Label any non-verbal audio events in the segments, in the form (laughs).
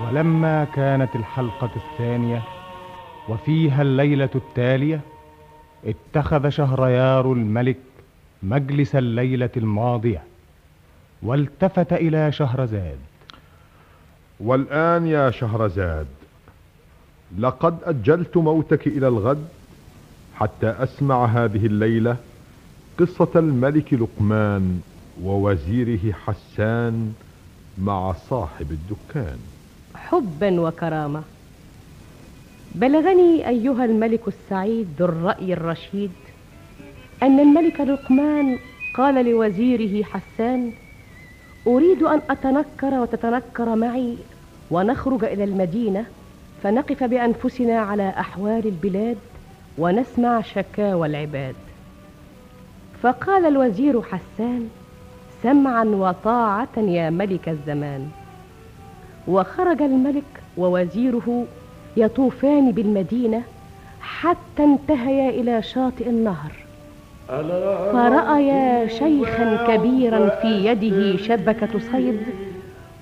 ولما كانت الحلقة الثانية وفيها الليلة التالية اتخذ شهريار الملك مجلس الليلة الماضية والتفت إلى شهرزاد. والآن يا شهرزاد لقد أجلت موتك إلى الغد حتى أسمع هذه الليلة قصة الملك لقمان ووزيره حسان مع صاحب الدكان. حبا وكرامة. بلغني أيها الملك السعيد ذو الرأي الرشيد أن الملك لقمان قال لوزيره حسان أريد أن أتنكر وتتنكر معي ونخرج إلى المدينة فنقف بأنفسنا على أحوال البلاد ونسمع شكاوى العباد. فقال الوزير حسان سمعا وطاعة يا ملك الزمان. وخرج الملك ووزيره يطوفان بالمدينة حتى انتهيا إلى شاطئ النهر. فرأيا شيخا كبيرا في يده شبكة صيد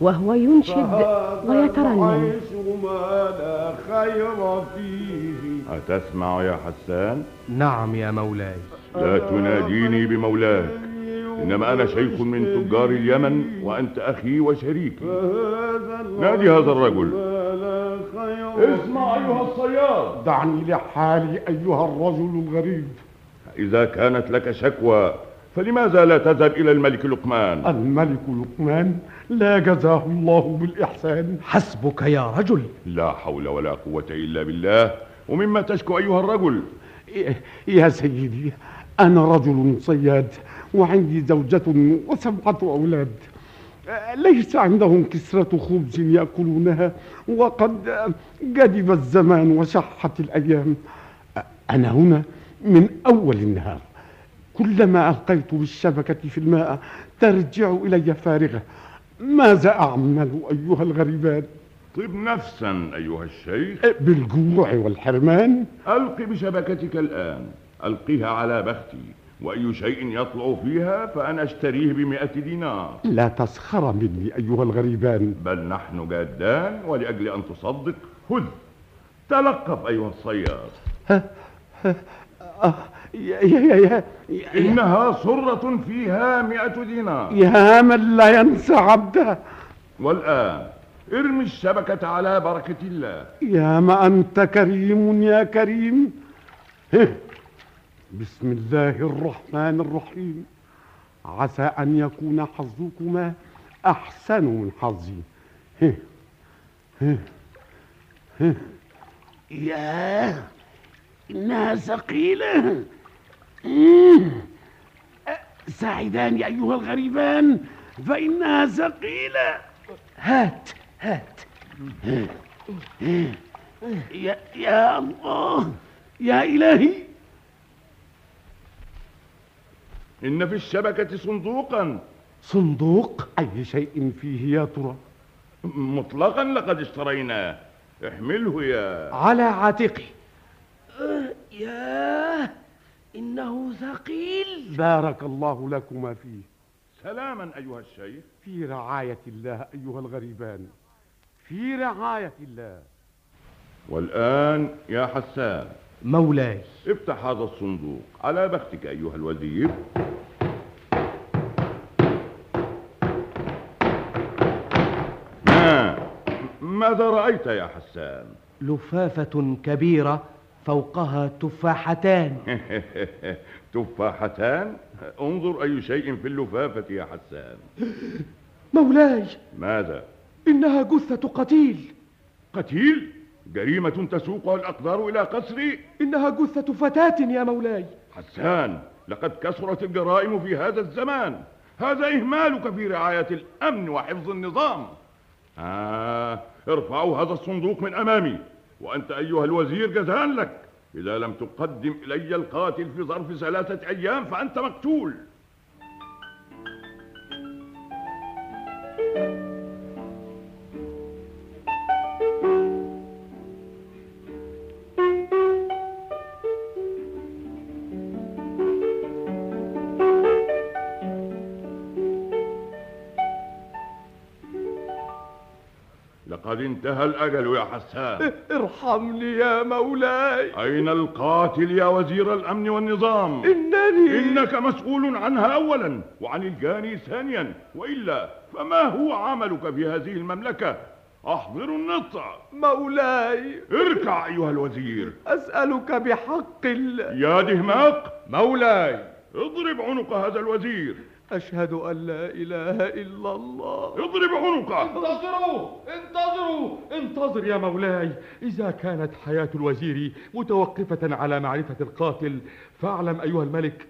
وهو ينشد ويترنم. ما لا خير فيه أتسمع يا حسان؟ نعم يا مولاي. لا تناديني بمولاك. إنما أنا شيخ من تجار اليمن وأنت أخي وشريكي. نادي هذا الرجل. اسمع أيها الصياد. دعني لحالي أيها الرجل الغريب. إذا كانت لك شكوى فلماذا لا تذهب إلى الملك لقمان؟ الملك لقمان لا جزاه الله بالإحسان. حسبك يا رجل. لا حول ولا قوة إلا بالله. ومما تشكو أيها الرجل؟ يا سيدي أنا رجل صياد. وعندي زوجة وسبعة أولاد. ليس عندهم كسرة خبز يأكلونها وقد جدب الزمان وشحت الأيام. أنا هنا من أول النهار. كلما ألقيت بالشبكة في الماء ترجع إلي فارغة. ماذا أعمل أيها الغريبان؟ طب نفسا أيها الشيخ. بالجوع والحرمان. ألق بشبكتك الآن. ألقها على بختي. وأي شيء يطلع فيها فأنا أشتريه بمئة دينار. لا تسخر مني أيها الغريبان. بل نحن جادان ولأجل أن تصدق. خذ. تلقف أيها الصياد. آه يا يا يا يا إنها صرة فيها مئة دينار. يا من لا ينسى عبده. والآن ارمي الشبكة على بركة الله. يا ما أنت كريم يا كريم. بسم الله الرحمن الرحيم عسى أن يكون حظكما أحسن من حظي هه. هه. هه. ياه إنها ثقيلة ساعداني أيها الغريبان فإنها ثقيلة هات هات يا, يا الله يا إلهي إن في الشبكة صندوقا. صندوق؟ أي شيء فيه يا ترى؟ مطلقا لقد اشتريناه. احمله يا على عاتقي. ياه إنه ثقيل. بارك الله لكما فيه. سلاما أيها الشيخ. في رعاية الله أيها الغريبان. في رعاية الله. والآن يا حسان. مولاي. افتح هذا الصندوق. على بختك أيها الوزير. ما ماذا رأيت يا حسان؟ لفافة كبيرة فوقها تفاحتان. (laughs) تفاحتان؟ انظر أي شيء في اللفافة يا حسان. مولاي. ماذا؟ إنها جثة قتيل. قتيل؟ جريمة تسوقها الأقدار إلى قصري إنها جثة فتاة يا مولاي. حسان لقد كثرت الجرائم في هذا الزمان. هذا إهمالك في رعاية الأمن وحفظ النظام. آه ارفعوا هذا الصندوق من أمامي وأنت أيها الوزير جزاء لك. إذا لم تقدم إلي القاتل في ظرف ثلاثة أيام فأنت مقتول. لقد انتهى الأجل يا حسان. ارحمني يا مولاي. أين القاتل يا وزير الأمن والنظام؟ إنني إنك مسؤول عنها أولا وعن الجاني ثانيا. وإلا فما هو عملك في هذه المملكة؟ أحضر النطع مولاي. اركع أيها الوزير. أسألك بحق الله يا دهماق. مولاي. اضرب عنق هذا الوزير. أشهد أن لا إله إلا الله. اضرب عنقه. انتظروا انتظروا انتظر يا مولاي. إذا كانت حياة الوزير متوقفة على معرفة القاتل فاعلم أيها الملك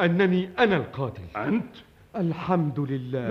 أنني أنا القاتل. أنت؟ الحمد لله.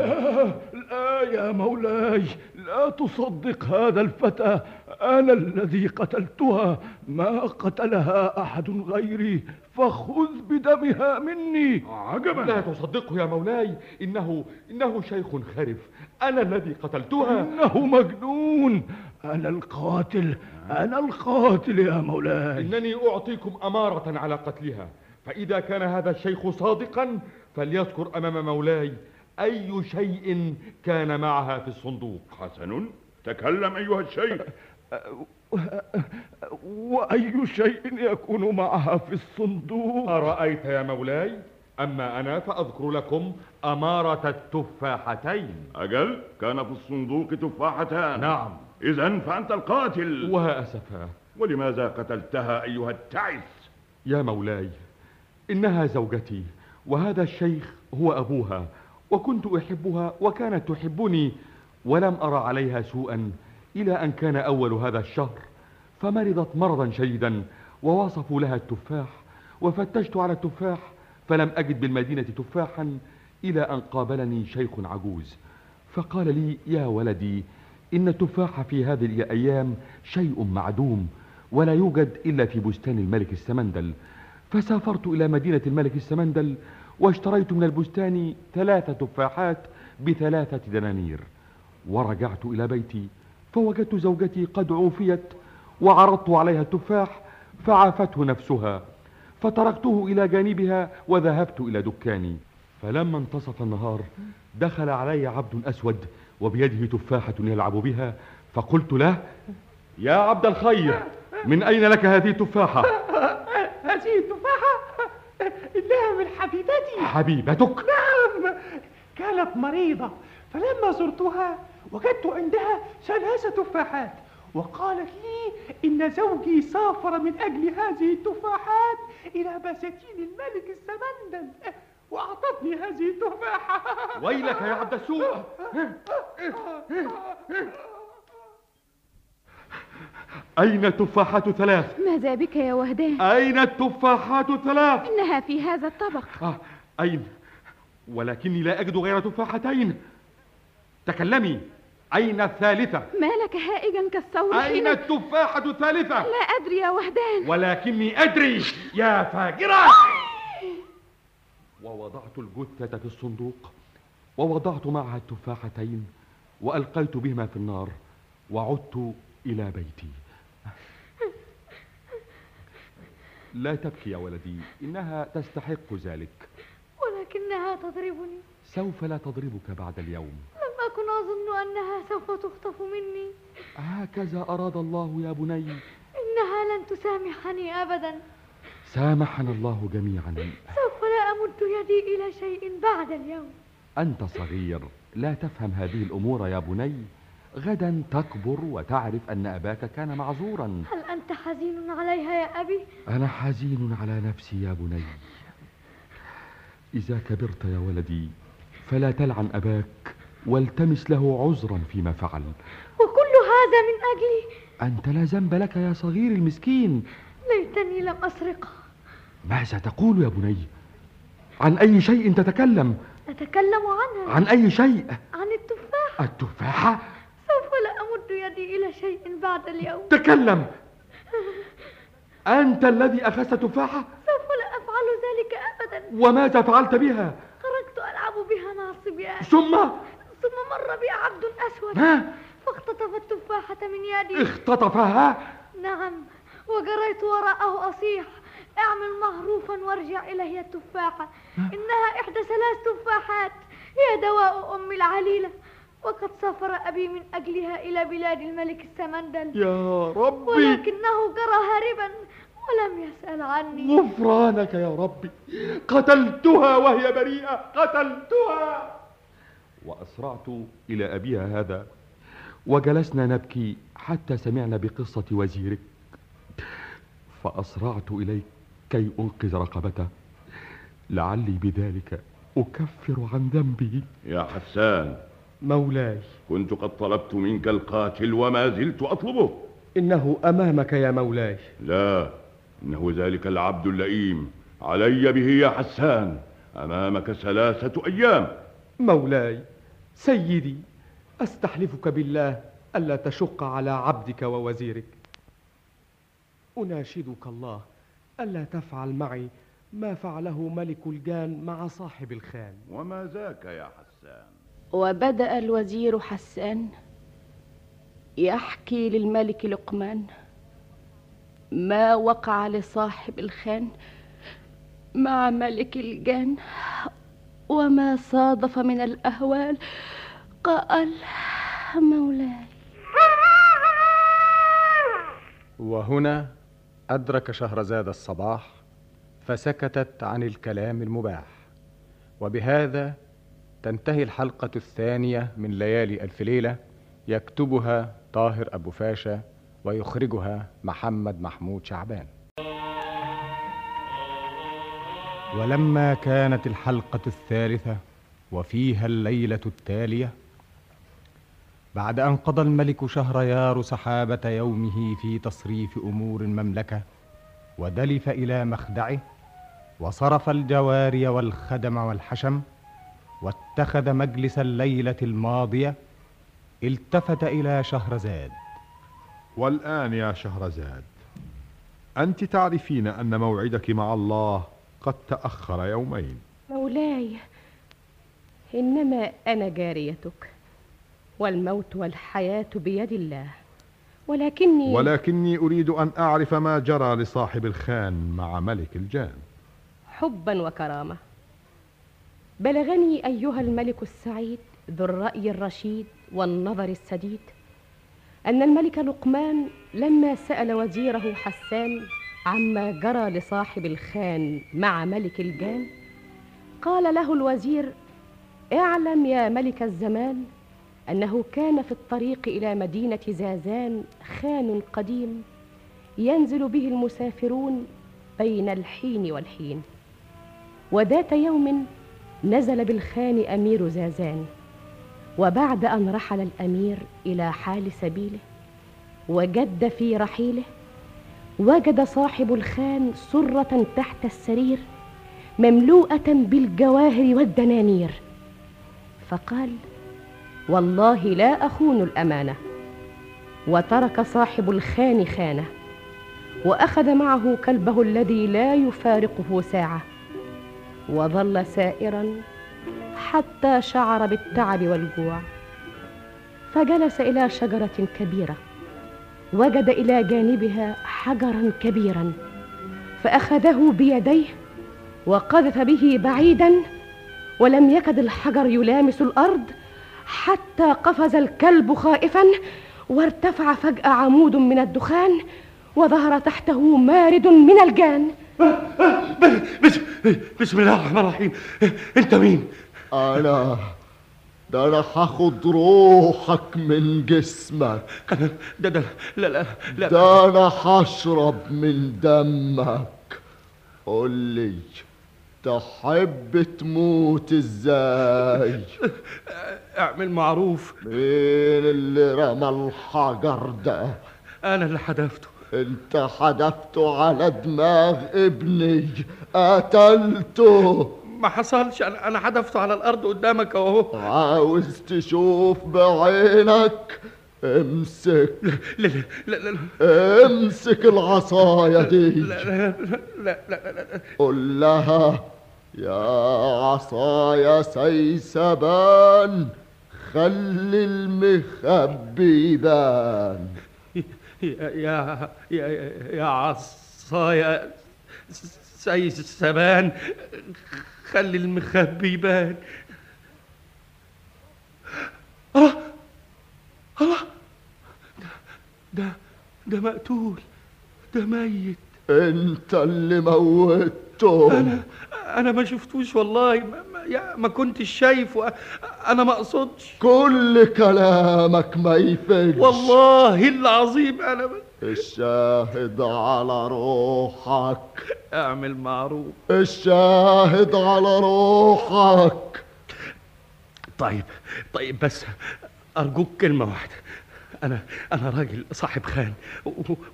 لا يا مولاي. لا تصدق هذا الفتى. أنا الذي قتلتها. ما قتلها أحد غيري. فخذ بدمها مني. عجبا. لا تصدقه يا مولاي. إنه إنه شيخ خرف. أنا الذي قتلتها. إنه مجنون. أنا القاتل. أنا القاتل يا مولاي. إنني أعطيكم أمارة على قتلها. فإذا كان هذا الشيخ صادقا فليذكر أمام مولاي أي شيء كان معها في الصندوق. حسن. تكلم أيها الشيخ. وأي شيء يكون معها في الصندوق؟ أرأيت يا مولاي أما أنا فأذكر لكم أمارة التفاحتين. أجل؟ كان في الصندوق تفاحتان. نعم. إذا فأنت القاتل. وها أسفا ولماذا قتلتها أيها التعس؟ يا مولاي إنها زوجتي وهذا الشيخ هو أبوها وكنت أحبها وكانت تحبني ولم أرى عليها سوءا إلى أن كان أول هذا الشهر فمرضت مرضا شديدا ووصفوا لها التفاح وفتشت على التفاح فلم أجد بالمدينة تفاحا إلى أن قابلني شيخ عجوز. فقال لي يا ولدي إن التفاح في هذه الأيام شيء معدوم ولا يوجد إلا في بستان الملك السمندل. فسافرت إلى مدينة الملك السمندل واشتريت من البستان ثلاثة تفاحات بثلاثة دنانير. ورجعت إلى بيتي فوجدت زوجتي قد عوفيت وعرضت عليها التفاح فعافته نفسها. فتركته إلى جانبها وذهبت إلى دكاني. فلما انتصف النهار دخل علي عبد أسود وبيده تفاحة يلعب بها. فقلت له يا عبد الخير من أين لك هذه التفاحة؟ (laughs) هذه التفاحة؟ إنها من حبيبتي. حبيبتك؟ نعم كانت مريضة. فلما زرتها وجدت عندها ثلاث تفاحات. وقالت لي إن زوجي سافر من أجل هذه التفاحات إلى بساتين الملك السمندل وأعطتني هذه التفاحة. ويلك يا عبد السوء أين التفاحات ثلاث؟ ماذا بك يا وهدان؟ أين التفاحات ثلاث؟ إنها في هذا الطبق. آه أين؟ ولكني لا أجد غير تفاحتين. تكلمي. أين الثالثة؟ ما لك هائجا كالثور أين التفاحة الثالثة؟ لا أدري يا وهدان ولكني أدري يا فاجرة. ووضعت الجثة في الصندوق ووضعت معها التفاحتين وألقيت بهما في النار وعدت إلى بيتي. لا تبكي يا ولدي إنها تستحق ذلك. ولكنها تضربني. سوف لا تضربك بعد اليوم. لم أكن أظن أنها سوف تخطف مني. هكذا أراد الله يا بني. إنها لن تسامحني أبدا. سامحنا الله جميعا. سوف لا أمد يدي إلى شيء بعد اليوم. أنت صغير. لا تفهم هذه الأمور يا بني. غدا تكبر وتعرف أن أباك كان معذورا. هل أنت حزين عليها يا أبي؟ أنا حزين على نفسي يا بني. إذا كبرت يا ولدي فلا تلعن أباك والتمس له عذرا فيما فعل. وكل هذا من أجلي أنت لا ذنب لك يا صغير المسكين. ليتني لم أسرقها ماذا تقول يا بني؟ عن أي شيء تتكلم؟ أتكلم عنها. عن أي شيء؟ عن التفاح. التفاحة سوف لا أمد يدي إلى شيء بعد اليوم. تكلم! أنت الذي أخذت تفاحة؟ سوف لا أفعل ذلك أبدا. وماذا فعلت بها؟ ألعب بها مع الصبيان ثم؟ ثم مر بي عبد أسود. ها؟ فاختطف التفاحة من يدي. اختطفها؟ نعم وجريت وراءه أصيح. اعمل معروفا وارجع إلي التفاحة. إنها إحدى ثلاث تفاحات. هي دواء أمي العليلة. وقد سافر أبي من أجلها إلى بلاد الملك السمندل. يا ربي. ولكنه جرى هاربا. ولم يسأل عني. غفرانك يا ربي. قتلتها وهي بريئة. قتلتها. وأسرعت إلى أبيها هذا وجلسنا نبكي حتى سمعنا بقصة وزيرك. فأسرعت إليك كي أنقذ رقبته. لعلي بذلك أكفر عن ذنبي يا حسان مولاي. كنت قد طلبت منك القاتل وما زلت أطلبه. إنه أمامك يا مولاي. لا. إنه ذلك العبد اللئيم. علي به يا حسان. أمامك ثلاثة أيام. مولاي سيدي أستحلفك بالله ألا تشق على عبدك ووزيرك. أناشدك الله ألا تفعل معي ما فعله ملك الجان مع صاحب الخان. وما ذاك يا حسان؟ وبدأ الوزير حسان يحكي للملك لقمان. ما وقع لصاحب الخان مع ملك الجان وما صادف من الأهوال قال مولاي. وهنا أدرك شهرزاد الصباح فسكتت عن الكلام المباح وبهذا تنتهي الحلقة الثانية من ليالي ألف ليلة يكتبها طاهر أبو فاشا ويخرجها محمد محمود شعبان. ولما كانت الحلقة الثالثة وفيها الليلة التالية بعد أن قضى الملك شهريار سحابة يومه في تصريف أمور المملكة ودلف إلى مخدعه وصرف الجواري والخدم والحشم واتخذ مجلس الليلة الماضية التفت إلى شهرزاد. والآن يا شهرزاد أنت تعرفين أن موعدك مع الله قد تأخر يومين. مولاي إنما أنا جاريتك والموت والحياة بيد الله. ولكني ولكني أريد أن أعرف ما جرى لصاحب الخان مع ملك الجان. حبا وكرامة. بلغني أيها الملك السعيد ذو الرأي الرشيد والنظر السديد. أن الملك لقمان لما سأل وزيره حسان عما جرى لصاحب الخان مع ملك الجان قال له الوزير اعلم يا ملك الزمان أنه كان في الطريق إلى مدينة زازان خان قديم ينزل به المسافرون بين الحين والحين وذات يوم نزل بالخان أمير زازان وبعد أن رحل الأمير إلى حال سبيله وجد في رحيله وجد صاحب الخان سرة تحت السرير مملوءة بالجواهر والدنانير. فقال والله لا أخون الأمانة. وترك صاحب الخان خانه وأخذ معه كلبه الذي لا يفارقه ساعة وظل سائرا حتى شعر بالتعب والجوع. فجلس إلى شجرة كبيرة وجد إلى جانبها حجرا كبيرا فأخذه بيديه وقذف به بعيدا ولم يكد الحجر يلامس الأرض حتى قفز الكلب خائفا وارتفع فجأة عمود من الدخان وظهر تحته مارد من الجان. بس بسم الله الرحمن الرحيم. أنت مين؟ أنا ده أنا هاخد روحك من جسمك. أنا ده ده لا لا لا ده أنا هشرب من دمك. قول لي تحب تموت إزاي؟ أعمل معروف. مين اللي رمى الحجر ده؟ أنا اللي حدفته. أنت حدفته على دماغ ابني. قتلته. ما حصلش. أنا أنا حدفته على الأرض قدامك أهو. عاوز تشوف بعينك. امسك. لا لا لا لا امسك العصاية دي. لا لا لا لا لا قل لها يا عصايا سيسبان خلي المخبي يبان يا يا يا يا عصايا سي سبان خلي المخبي يبان. الله الله. ده ده ده مقتول ده ميت. انت اللي موتته. أنا أنا ما شفتوش والله. ما, ما, ما كنتش شايفه. أنا ما أقصدش. كل كلامك ما يفيدش والله العظيم أنا ما الشاهد على روحك. اعمل معروف. الشاهد على روحك. طيب طيب بس أرجوك كلمة واحدة. أنا أنا راجل صاحب خان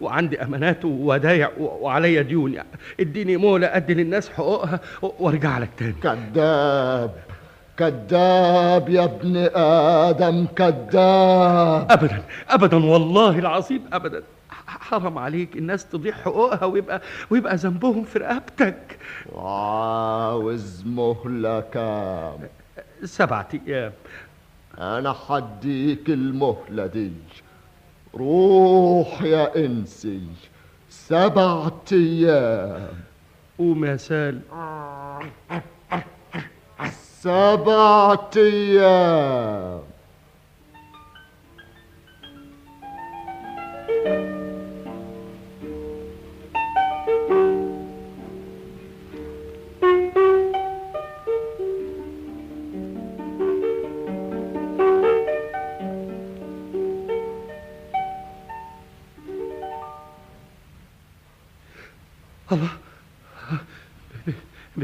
وعندي أمانات وودايع وعليا ديون. يعني اديني مهله أدي للناس حقوقها وأرجع لك تاني. كذاب كذاب يا ابن آدم كذاب. ابدا ابدا والله العظيم ابدا. ح- حرام عليك الناس تضيع حقوقها ويبقى ويبقى ذنبهم في رقبتك. وعاوز مهلة كام سبعة أيام. أنا حديك المهلة دي. روح يا إنسي. سبعة أيام. قوم يا سال. سبعة أيام.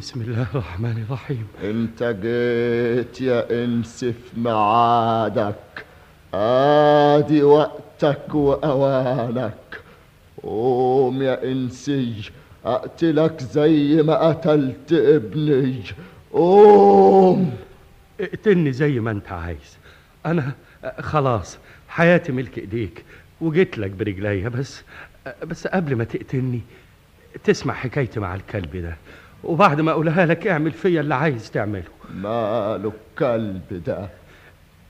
بسم الله الرحمن الرحيم. انت جيت يا إنس في ميعادك ادي وقتك وأوانك. قوم يا إنسي اقتلك زي ما قتلت ابني. قوم. اقتلني زي ما أنت عايز. أنا خلاص حياتي ملك إيديك. وجيت لك برجليا بس بس قبل ما تقتلني تسمع حكايتي مع الكلب ده. وبعد ما أقولها لك اعمل فيا اللي عايز تعمله. ماله الكلب ده؟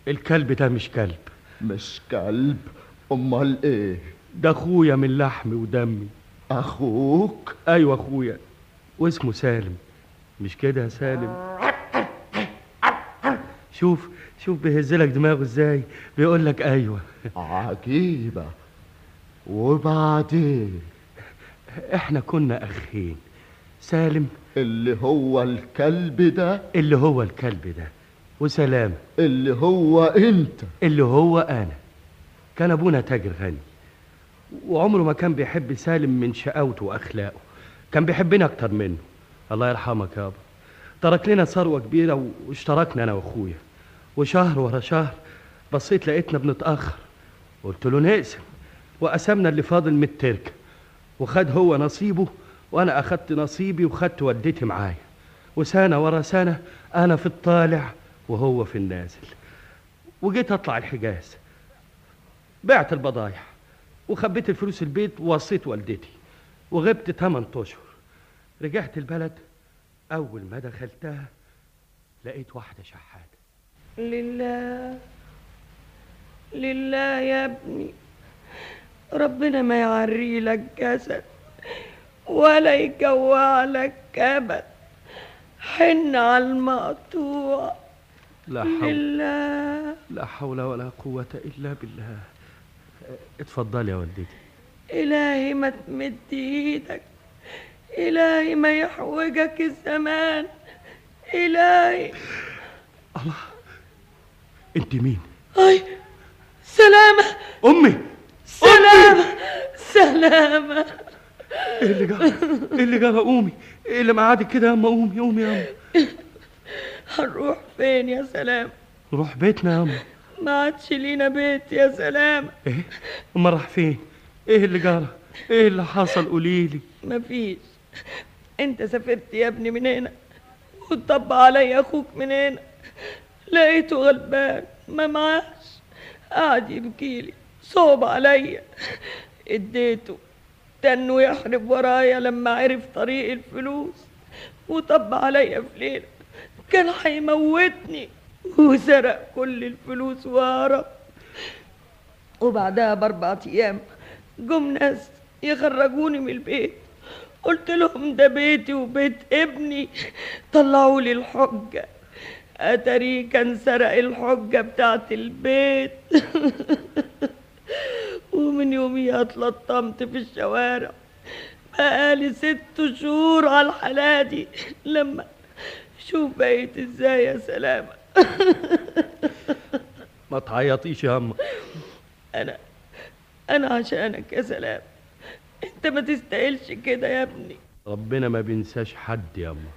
الكلب ده مش كلب. مش كلب؟ أمال إيه؟ ده أخويا من لحمي ودمي. أخوك؟ أيوه أخويا. واسمه سالم. مش كده يا سالم؟ شوف شوف بيهزلك دماغه إزاي. بيقول لك أيوه. عجيبة. وبعدين؟ إحنا كنا أخين. سالم اللي هو الكلب ده. اللي هو الكلب ده. وسلام. اللي هو انت. اللي هو أنا. كان ابونا تاجر غني. وعمره ما كان بيحب سالم من شقاوته واخلاقه. كان بيحبني أكتر منه. الله يرحمك يابا ترك لنا ثروة كبيرة واشتركنا أنا وأخويا. وشهر ورا شهر بصيت لقيتنا بنتأخر. قلت له نقسم. وقسمنا اللي فاضل من التركه وخد هو نصيبه وأنا اخدت نصيبي وخدت والدتي معايا. وسنة ورا سنة أنا في الطالع وهو في النازل. وجيت أطلع الحجاز. بعت البضايع وخبيت الفلوس البيت ووصيت والدتي. وغبت 8 اشهر رجعت البلد. أول ما دخلتها لقيت واحدة شحاتة. لله لله يا ابني. ربنا ما يعري لك جسد. ولا يجوع لك كبد حن على المقطوع. لا حول لله لا حول ولا قوة إلا بالله. اتفضلي يا والدتي. إلهي ما تمد إيدك إلهي ما يحوجك الزمان. إلهي. أنت مين؟ أي سلامة. أمي. سلامة سلامة. إيه اللي جرى إيه اللي جرى قومي. إيه اللي معادك كده يا أما؟ قومي قومي يا أما. هنروح فين يا سلام؟ نروح بيتنا يا أما. ما عادش لينا بيت يا سلام. إيه؟ أما راح فين؟ إيه اللي جرى إيه اللي حصل؟ قوليلي مفيش. أنت سافرت يا ابني من هنا وطب علي أخوك من هنا. لقيته غلبان ما معاش. قعد يبكيلي صوب عليا. اديته تنه يحرب ورايا لما عرف طريق الفلوس وطب عليا في ليلة كان هيموتني وسرق كل الفلوس وهرب. وبعدها بأربع أيام جم ناس يخرجوني من البيت. قلت لهم ده بيتي وبيت ابني. طلعوا لي الحجة. أتاري كان سرق الحجة بتاعت البيت. (laughs) ومن يوميها أتلطمت في الشوارع. بقالي ست شهور على الحالة دي. لما شوف بقيت إزاي يا سلامة. (laughs) ما تعيطيش يا أما أنا أنا عشانك يا سلام. أنت ما تستاهلش كده يا ابني. ربنا ما بينساش حد يا أما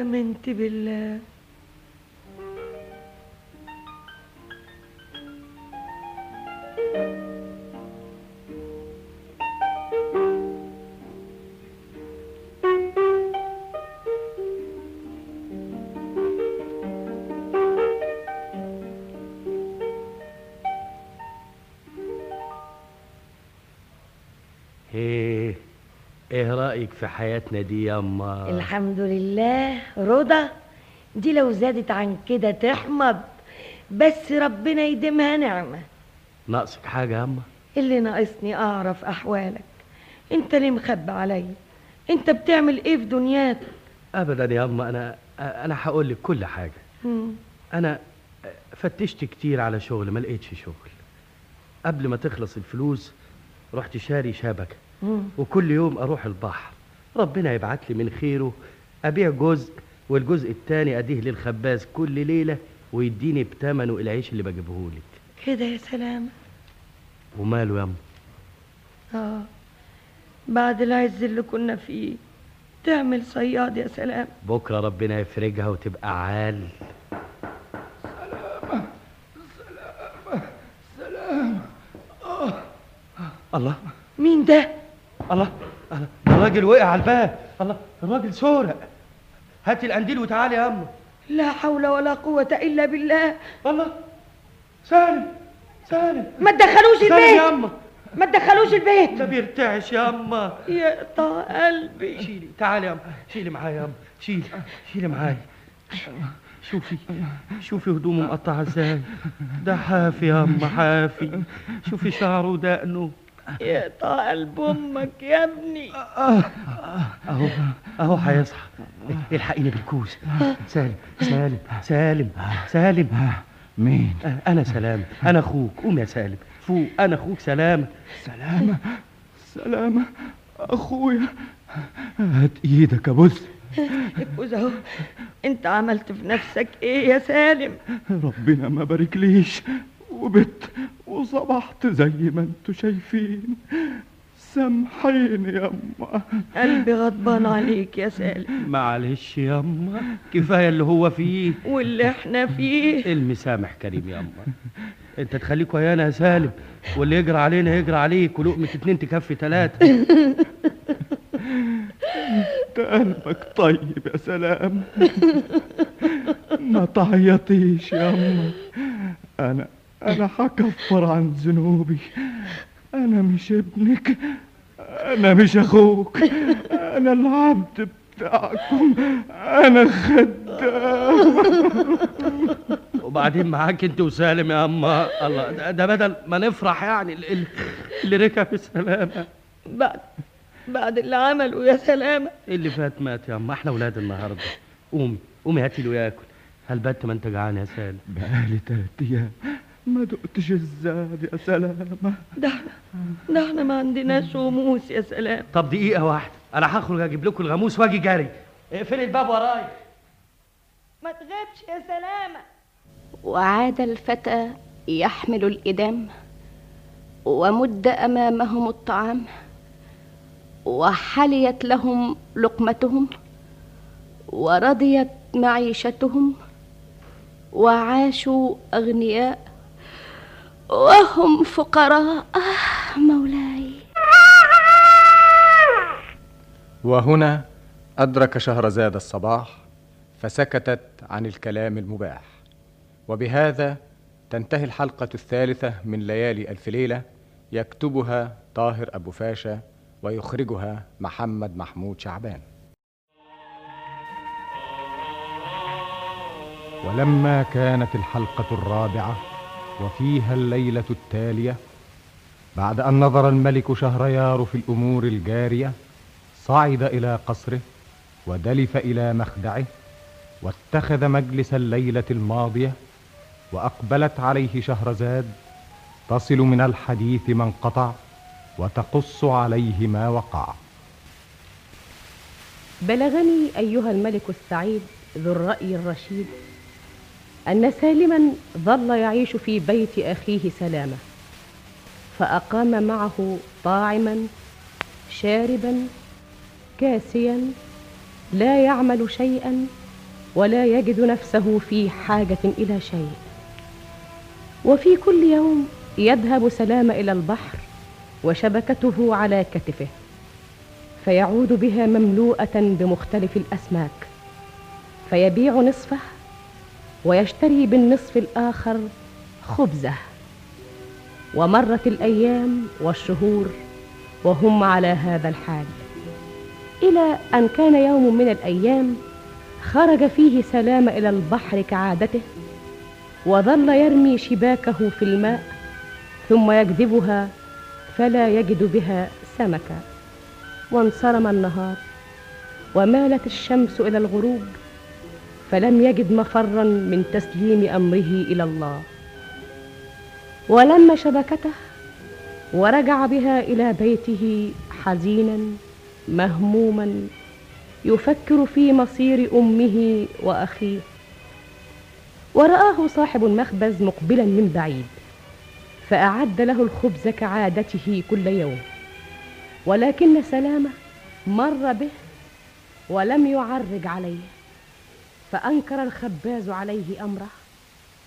آمنت بالله. إيه إيه رأيك في حياتنا دي يا أما الحمد لله. رضا دي لو زادت عن كده تحمض بس ربنا يديمها نعمة. ناقصك حاجة يا أما اللي ناقصني أعرف أحوالك. أنت ليه مخبي عليا؟ أنت بتعمل إيه في دنياتك أبدا يا أما أنا أنا هقول لك كل حاجة. مم. أنا فتشت كتير على شغل ما لقيتش شغل. قبل ما تخلص الفلوس رحت شاري شبكة. مم. وكل يوم أروح البحر. ربنا يبعت لي من خيره أبيع جزء والجزء التاني أديه للخباز كل ليلة ويديني بتمنه العيش اللي بجيبهولك كده يا سلام. وماله يا آه بعد العز اللي كنا فيه. تعمل صياد يا سلام. بكرة ربنا يفرجها وتبقى عال. سلام آه. الله. مين ده؟ الله الله الراجل وقع على الباب. الله الراجل سورق هاتي القنديل وتعالي يا أما لا حول ولا قوة إلا بالله. الله سالم سالم ما تدخلوش سالم البيت. يا أما ما تدخلوش البيت. ده بيرتعش يا أما يقطع قلبي. شيلي تعالي يا أما شيلي معايا يا أما شيلي شيلي معايا. شوفي شوفي هدومه مقطعة إزاي. ده حافي يا أما حافي. شوفي شعره ودقنه. يقطع قلب أمك يا ابني. اهو أهو هيصحى الحقيني بالكوس. سالم سالم سالم سالم. مين؟ أنا سلام أنا أخوك. قوم يا سالم. فوق أنا أخوك سلام. سلامة سلامة أخويا. هات إيدك أبص ابوز أهو. أنت عملت في نفسك إيه يا سالم؟ ربنا ما باركليش. وبت وصبحت زي ما أنتوا شايفين. سامحيني يا أما قلبي غضبان عليك يا سالم. معلش ياما كفاية اللي هو فيه. واللي إحنا فيه. المسامح كريم ياما انت تخليك ويانا يا سالم. واللي يجرى علينا يجرى عليك ولقمة اتنين تكفي تلاتة. انت قلبك طيب يا سلام. ما تعيطيش يا أما أنا هكفر عن ذنوبي. أنا مش ابنك. أنا مش أخوك. أنا العبد بتاعكم. أنا خدام. وبعدين معاك أنت وسالم يا اما الله ده, ده بدل ما نفرح يعني ال- ال- اللي ركب السلامة. بعد بعد اللي عمله يا سلامة. اللي فات مات يا اما إحنا ولاد النهارده. قومي قومي هاتي له ياكل. هل بت ما أنت جعان يا سالم؟ بقالي تلات أيام. ما دقتش الزاد يا سلامة. ده إحنا ده إحنا ما عندناش غموس يا سلام. طب دقيقة واحدة. أنا هخرج أجيب لكم الغاموس وأجي جري اقفلي الباب ورايا ما تغيبش يا سلامة. وعاد الفتى يحمل الإدام ومد أمامهم الطعام وحليت لهم لقمتهم ورضيت معيشتهم وعاشوا أغنياء وهم فقراء. مولاي. وهنا أدرك شهرزاد الصباح فسكتت عن الكلام المباح. وبهذا تنتهي الحلقة الثالثة من ليالي ألف ليلة يكتبها طاهر أبو فاشا ويخرجها محمد محمود شعبان. ولما كانت الحلقة الرابعة وفيها الليلة التالية بعد أن نظر الملك شهريار في الأمور الجارية صعد إلى قصره ودلف إلى مخدعه واتخذ مجلس الليلة الماضية وأقبلت عليه شهرزاد تصل من الحديث ما انقطع وتقص عليه ما وقع. بلغني أيها الملك السعيد ذو الرأي الرشيد أن سالما ظل يعيش في بيت أخيه سلامة فأقام معه طاعما شاربا كاسيا لا يعمل شيئا ولا يجد نفسه في حاجة إلى شيء. وفي كل يوم يذهب سلام إلى البحر وشبكته على كتفه فيعود بها مملوءة بمختلف الأسماك فيبيع نصفه ويشتري بالنصف الآخر خبزة. ومرت الأيام والشهور وهم على هذا الحال إلى أن كان يوم من الأيام خرج فيه سلام إلى البحر كعادته وظل يرمي شباكه في الماء ثم يجذبها فلا يجد بها سمكا. وانصرم النهار ومالت الشمس إلى الغروب فلم يجد مفرا من تسليم أمره إلى الله. ولم شبكته ورجع بها إلى بيته حزينا مهموما يفكر في مصير أمه وأخيه. ورآه صاحب المخبز مقبلا من بعيد فأعد له الخبز كعادته كل يوم. ولكن سلامة مر به ولم يعرج عليه. فأنكر الخباز عليه أمره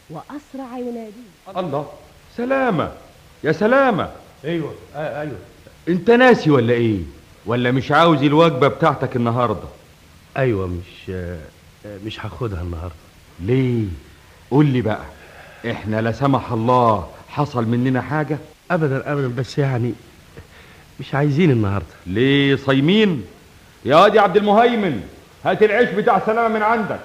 وأسرع يناديه. الله سلامة يا سلامة. أيوه آه أيوه. أنت ناسي ولا إيه؟ ولا مش عاوز الوجبة بتاعتك النهاردة؟ أيوه مش آه مش هاخدها النهارده. ليه؟ قول لي بقى إحنا لا سمح الله حصل مننا حاجة؟ ابدا ابدا بس يعني مش عايزين النهارده. ليه صايمين؟ يا واد يا عبد المهيمن هات العيش بتاع سلامة من عندك.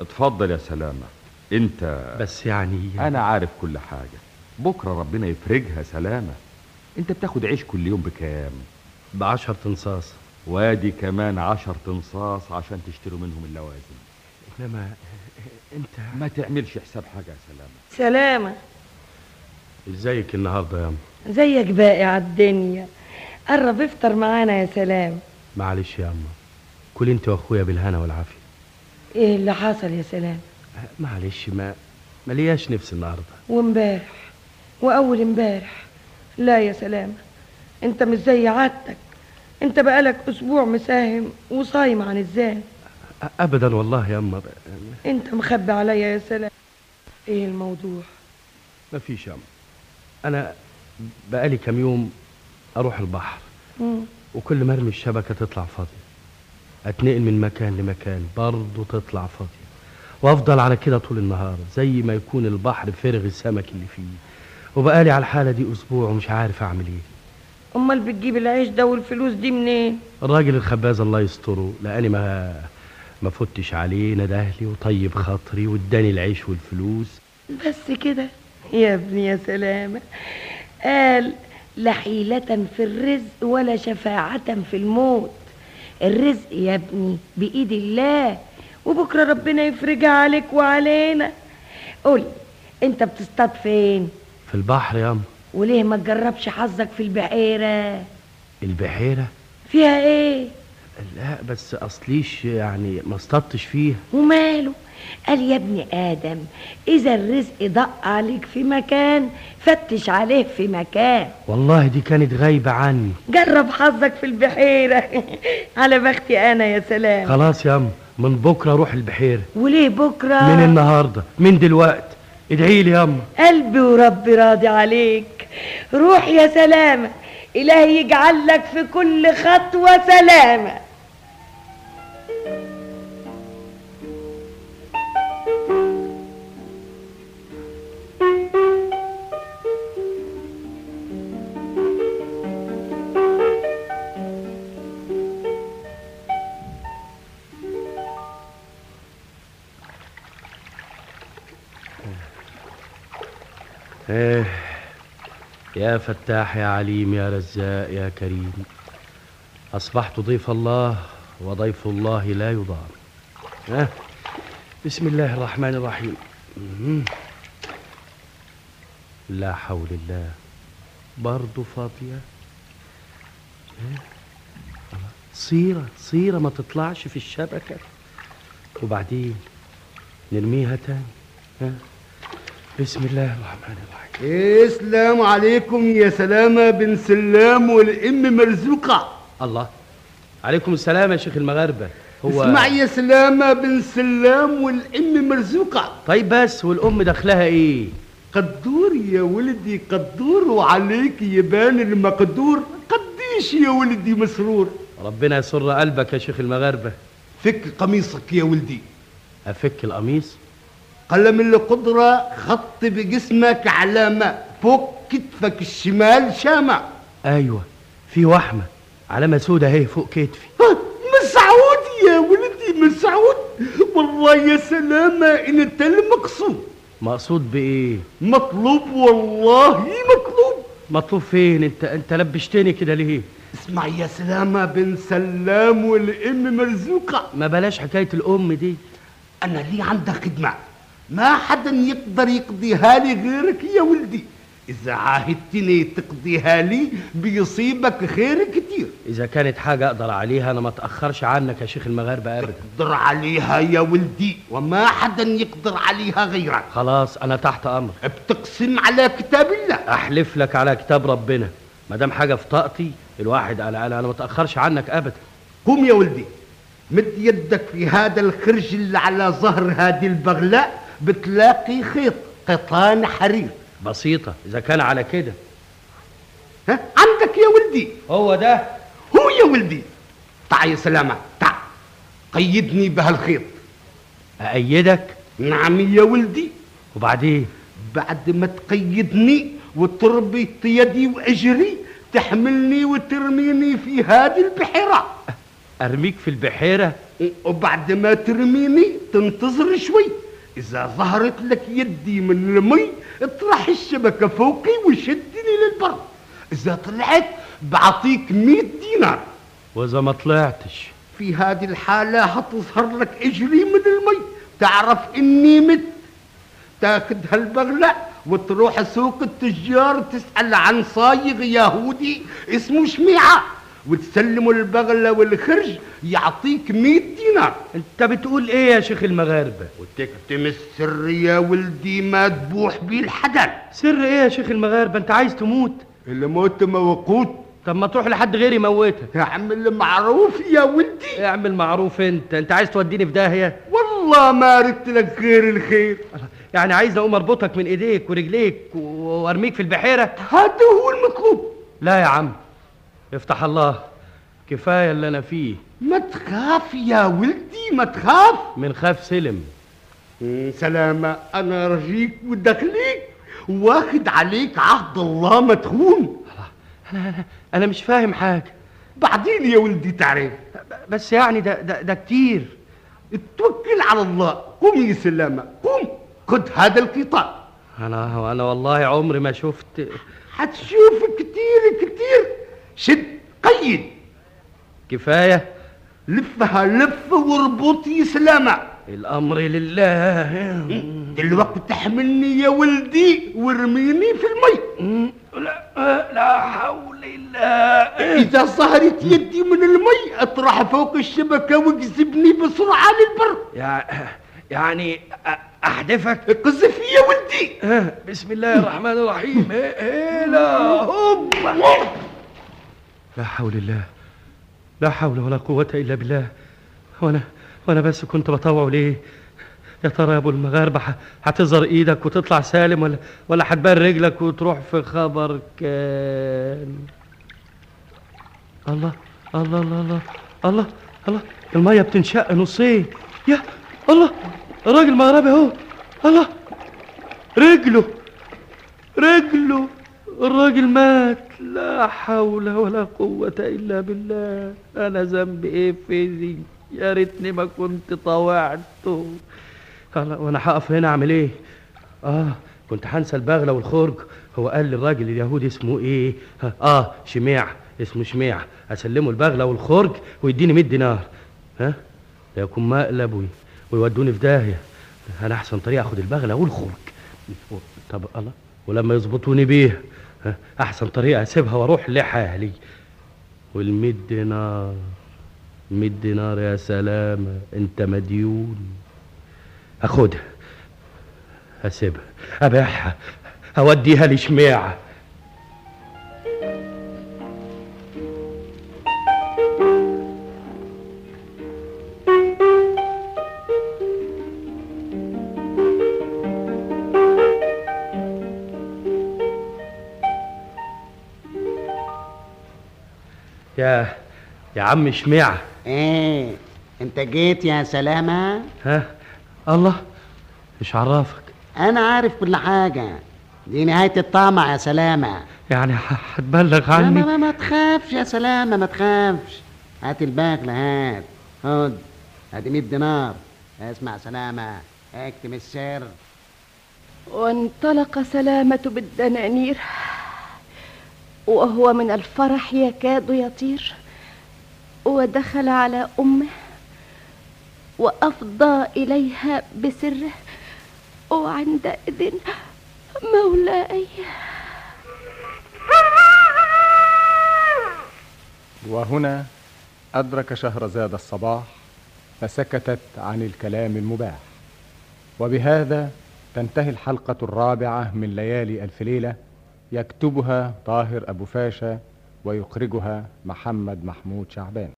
اتفضل يا سلامة. انت بس يعني أنا عارف كل حاجة. بكرة ربنا يفرجها سلامة. انت بتاخد عيش كل يوم بكام؟ بعشر تنصاص. وادي كمان عشر تنصاص عشان تشتروا منهم اللوازم. انما انت ما تعملش حساب حاجة يا سلامة. سلامة. ازيك النهارده يا أم زيك باقي على الدنيا. قرب افطر معانا يا سلام. معلش يا أم كل انت واخويا بالهنا والعافية. إيه اللي حصل يا سلام؟ معلش ما ملياش نفس النهارده. وامبارح وأول امبارح. لا يا سلامة أنت مش زي عادتك. أنت بقالك أسبوع مساهم وصايم عن الزان. ابدا والله يا أم أنت مخبي عليا يا سلام. إيه الموضوع؟ مفيش يا أم أنا بقالي كام يوم أروح البحر. مم. وكل ما ارمي الشبكة تطلع فاضية. أتنقل من مكان لمكان برضه تطلع فاضية. وأفضل على كده طول النهار زي ما يكون البحر فارغ السمك اللي فيه. وبقالي على الحالة دي أسبوع ومش عارف أعمل إيه. أمال بتجيب العيش ده والفلوس دي منين؟ الراجل الخباز الله يستره لأني ما ما فتش عليه ندهلي وطيب خاطري واداني العيش والفلوس. بس كده يا ابني يا سلامة. قال لا حيلة في الرزق ولا شفاعة في الموت. الرزق يا ابني بإيد الله وبكرة ربنا يفرجها عليك وعلينا. قول انت بتصطاد فين؟ في البحر يا أم. وليه ما تجربش حظك في البحيرة؟ البحيرة؟ فيها إيه؟ لا بس أصليش يعني ما اصطدتش فيها. وماله؟ قال يا ابن آدم إذا الرزق ضاق عليك في مكان فتش عليه في مكان. والله دي كانت غايبة عني. جرب حظك في البحيرة. (laughs) على بختي أنا يا سلام. خلاص يا أم من بكرة أروح البحيرة. وليه بكرة؟ من النهارده من دلوقت ادعي لي يا أم. قلبي وربي راضي عليك. روح يا سلامة إلهي يجعل لك في كل خطوة سلامة. إيه. يا فتاح يا عليم يا رزاق يا كريم أصبحت ضيف الله وضيف الله لا يضام ها؟ بسم الله الرحمن الرحيم. لا حول الله. برضه فاضية إيه؟ صيرة صيرة ما تطلعش في الشبكة. وبعدين نرميها تاني. ها؟ بسم الله الرحمن الرحيم. السلام عليكم يا سلامة بن سلام والأم مرزوقة. الله. عليكم السلام يا شيخ المغاربة. هو اسمع يا سلامة بن سلام والأم مرزوقة. طيب بس والأم دخلها إيه؟ قدور يا ولدي قدور. وعليك يبان المقدور. قديش يا ولدي مسرور. ربنا يسر قلبك يا شيخ المغاربة. فك قميصك يا ولدي. أفك القميص؟ قلم القدرة خط بجسمك علامة فوق كتفك الشمال شامة أيوة في وحمة علامة سودة أهي فوق كتفي. مسعود يا ولدي مسعود والله يا سلامة أنت المقصود. مقصود بإيه؟ مطلوب والله مطلوب. مطلوب فين؟ أنت؟ أنت لبشتني كده ليه؟ اسمع يا سلامة بن سلام والأم مرزوقة. ما بلاش حكاية الأم دي. أنا لي عندك خدمة. ما حدا يقدر يقضيها لي غيرك يا ولدي. إذا عاهدتني تقضيها لي بيصيبك خير كتير. إذا كانت حاجة أقدر عليها أنا ما أتأخرش عنك يا شيخ المغاربة أبدا. تقدر عليها يا ولدي وما حدا يقدر عليها غيرك. خلاص أنا تحت أمر بتقسم على كتاب الله. أحلف لك على كتاب ربنا. ما دام حاجة في طاقتي الواحد أنا أنا أنا ما أتأخرش عنك أبدا. قوم يا ولدي. مد يدك في هذا الخرج اللي على ظهر هذه البغلاء. بتلاقي خيط قطان حرير. بسيطة إذا كان على كده. ها؟ عندك يا ولدي. هو ده. هو يا ولدي. تعا يا سلامة تعا قيدني بهالخيط. أأيدك؟ نعم يا ولدي. وبعدين؟ بعد ما تقيدني وتربط يدي وأجري تحملني وترميني في هذه البحيرة. أرميك في البحيرة؟ وبعد ما ترميني تنتظر شوي. إذا ظهرت لك يدي من المي اطرح الشبكة فوقي وشدني للبر. إذا طلعت بعطيك مئة دينار. وإذا ما طلعتش. في هذه الحالة هتظهر لك اجري من المي. تعرف إني مت. تاخد هالبغلة وتروح سوق التجار تسأل عن صايغ يهودي اسمه شميعة. وتسلمه البغلة والخرج يعطيك مئة دينار. انت بتقول إيه يا شيخ المغاربة؟ وتكتم السر يا ولدي ما تبوح بيه الحدث سر إيه يا شيخ المغاربة؟ انت عايز تموت؟ الموت موقوت. طب ما تروح لحد غيري يموتك. اعمل معروف يا ولدي. اعمل معروف انت. انت عايز توديني في داهية؟ والله ما اردت لك غير الخير. يعني عايز اقوم اربطك من ايديك ورجليك وارميك في البحيرة؟ هذا هو المطلوب لا يا عم. افتح الله كفاية اللي أنا فيه. ما تخاف يا ولدي ما تخاف. من خاف سلم. سلامة أنا رجيك ودخليك. واخد عليك عهد الله ما تخون أنا أنا مش فاهم حاجة. بعدين يا ولدي تعرف. بس يعني ده ده, ده كتير. اتوكل على الله. قم يا سلامة قم. خد هذا القطاع أنا أنا والله عمري ما شفت. حتشوف كتير كتير. شد قيد. كفاية. لفها لف واربط يا سلامة الأمر لله. دلوقتي تحملني يا ولدي وارميني في المي. لا لا حول الله. إذا ظهرت يدي من المي أطرح فوق الشبكة واجذبني بسرعة للبر. يع- يعني احدفك قذف يا ولدي. آه، بسم الله الرحمن الرحيم. إيه إيه لا هوب. لا حول الله. لا حول ولا قوة إلا بالله. وأنا وأنا بس كنت بطوع ليه؟ يا ترى يا أبو المغاربة هتظهر إيدك وتطلع سالم ولا ولا هتبان رجلك وتروح في خبر كان؟ الله الله الله الله الله الله. المية بتنشق نصين. يا الله الراجل مغربي أهو. الله. رجله رجله. الراجل مات. لا حول ولا قوة إلا بالله. أنا ذنبي إيه في دي يا ريتني ما كنت طوعته. وأنا هقف هنا أعمل إيه؟ آه كنت هنسى البغلة والخرج. هو قال لي الراجل اليهودي اسمه إيه؟ آه شميع اسمه شميع. أسلمه البغلة والخرج ويديني 100 دينار. ها؟ ده يكون مقلب وي- ويودوني في داهية. أنا أحسن طريقة أخد البغلة والخرج. طب الله. ولما يظبطوني بيه أحسن طريقة أسيبها وأروح لحالي والمية دينار مية دينار يا سلامة أنت مديون. اخدها أسيبها. أبيعها أوديها لشميعة. يا يا عم شميعة. إيه انت جيت يا سلامة؟ ها؟ الله مش عرفك أنا عارف كل حاجة. دي نهاية الطمع يا سلامة. يعني هتبلغ لا عني؟ ما, ما, ما تخافش يا سلامة ما تخافش. هات الباقلة هات خد. ادي 100 دينار. اسمع سلامة. اكتم السر. وانطلق سلامة بالدنانير. وهو من الفرح يكاد يطير. ودخل على أمه وأفضى إليها بسره. وعندئذ مولاي. وهنا أدرك شهرزاد الصباح فسكتت عن الكلام المباح. وبهذا تنتهي الحلقة الرابعة من ليالي ألف ليلة. يكتبها طاهر أبو فاشا ويخرجها محمد محمود شعبان.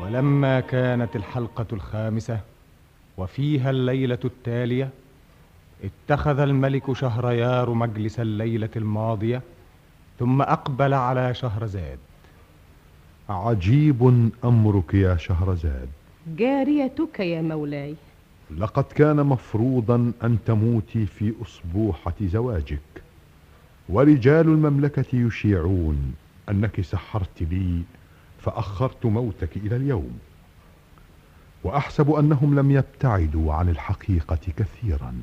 ولما كانت الحلقة الخامسة وفيها الليلة التالية اتخذ الملك شهريار مجلس الليلة الماضية ثم أقبل على شهرزاد. عجيب أمرك يا شهرزاد. جاريتك يا مولاي. لقد كان مفروضا أن تموتي في أسبوحة زواجك. ورجال المملكة يشيعون أنك سحرت لي فأخرت موتك إلى اليوم. وأحسب أنهم لم يبتعدوا عن الحقيقة كثيرا.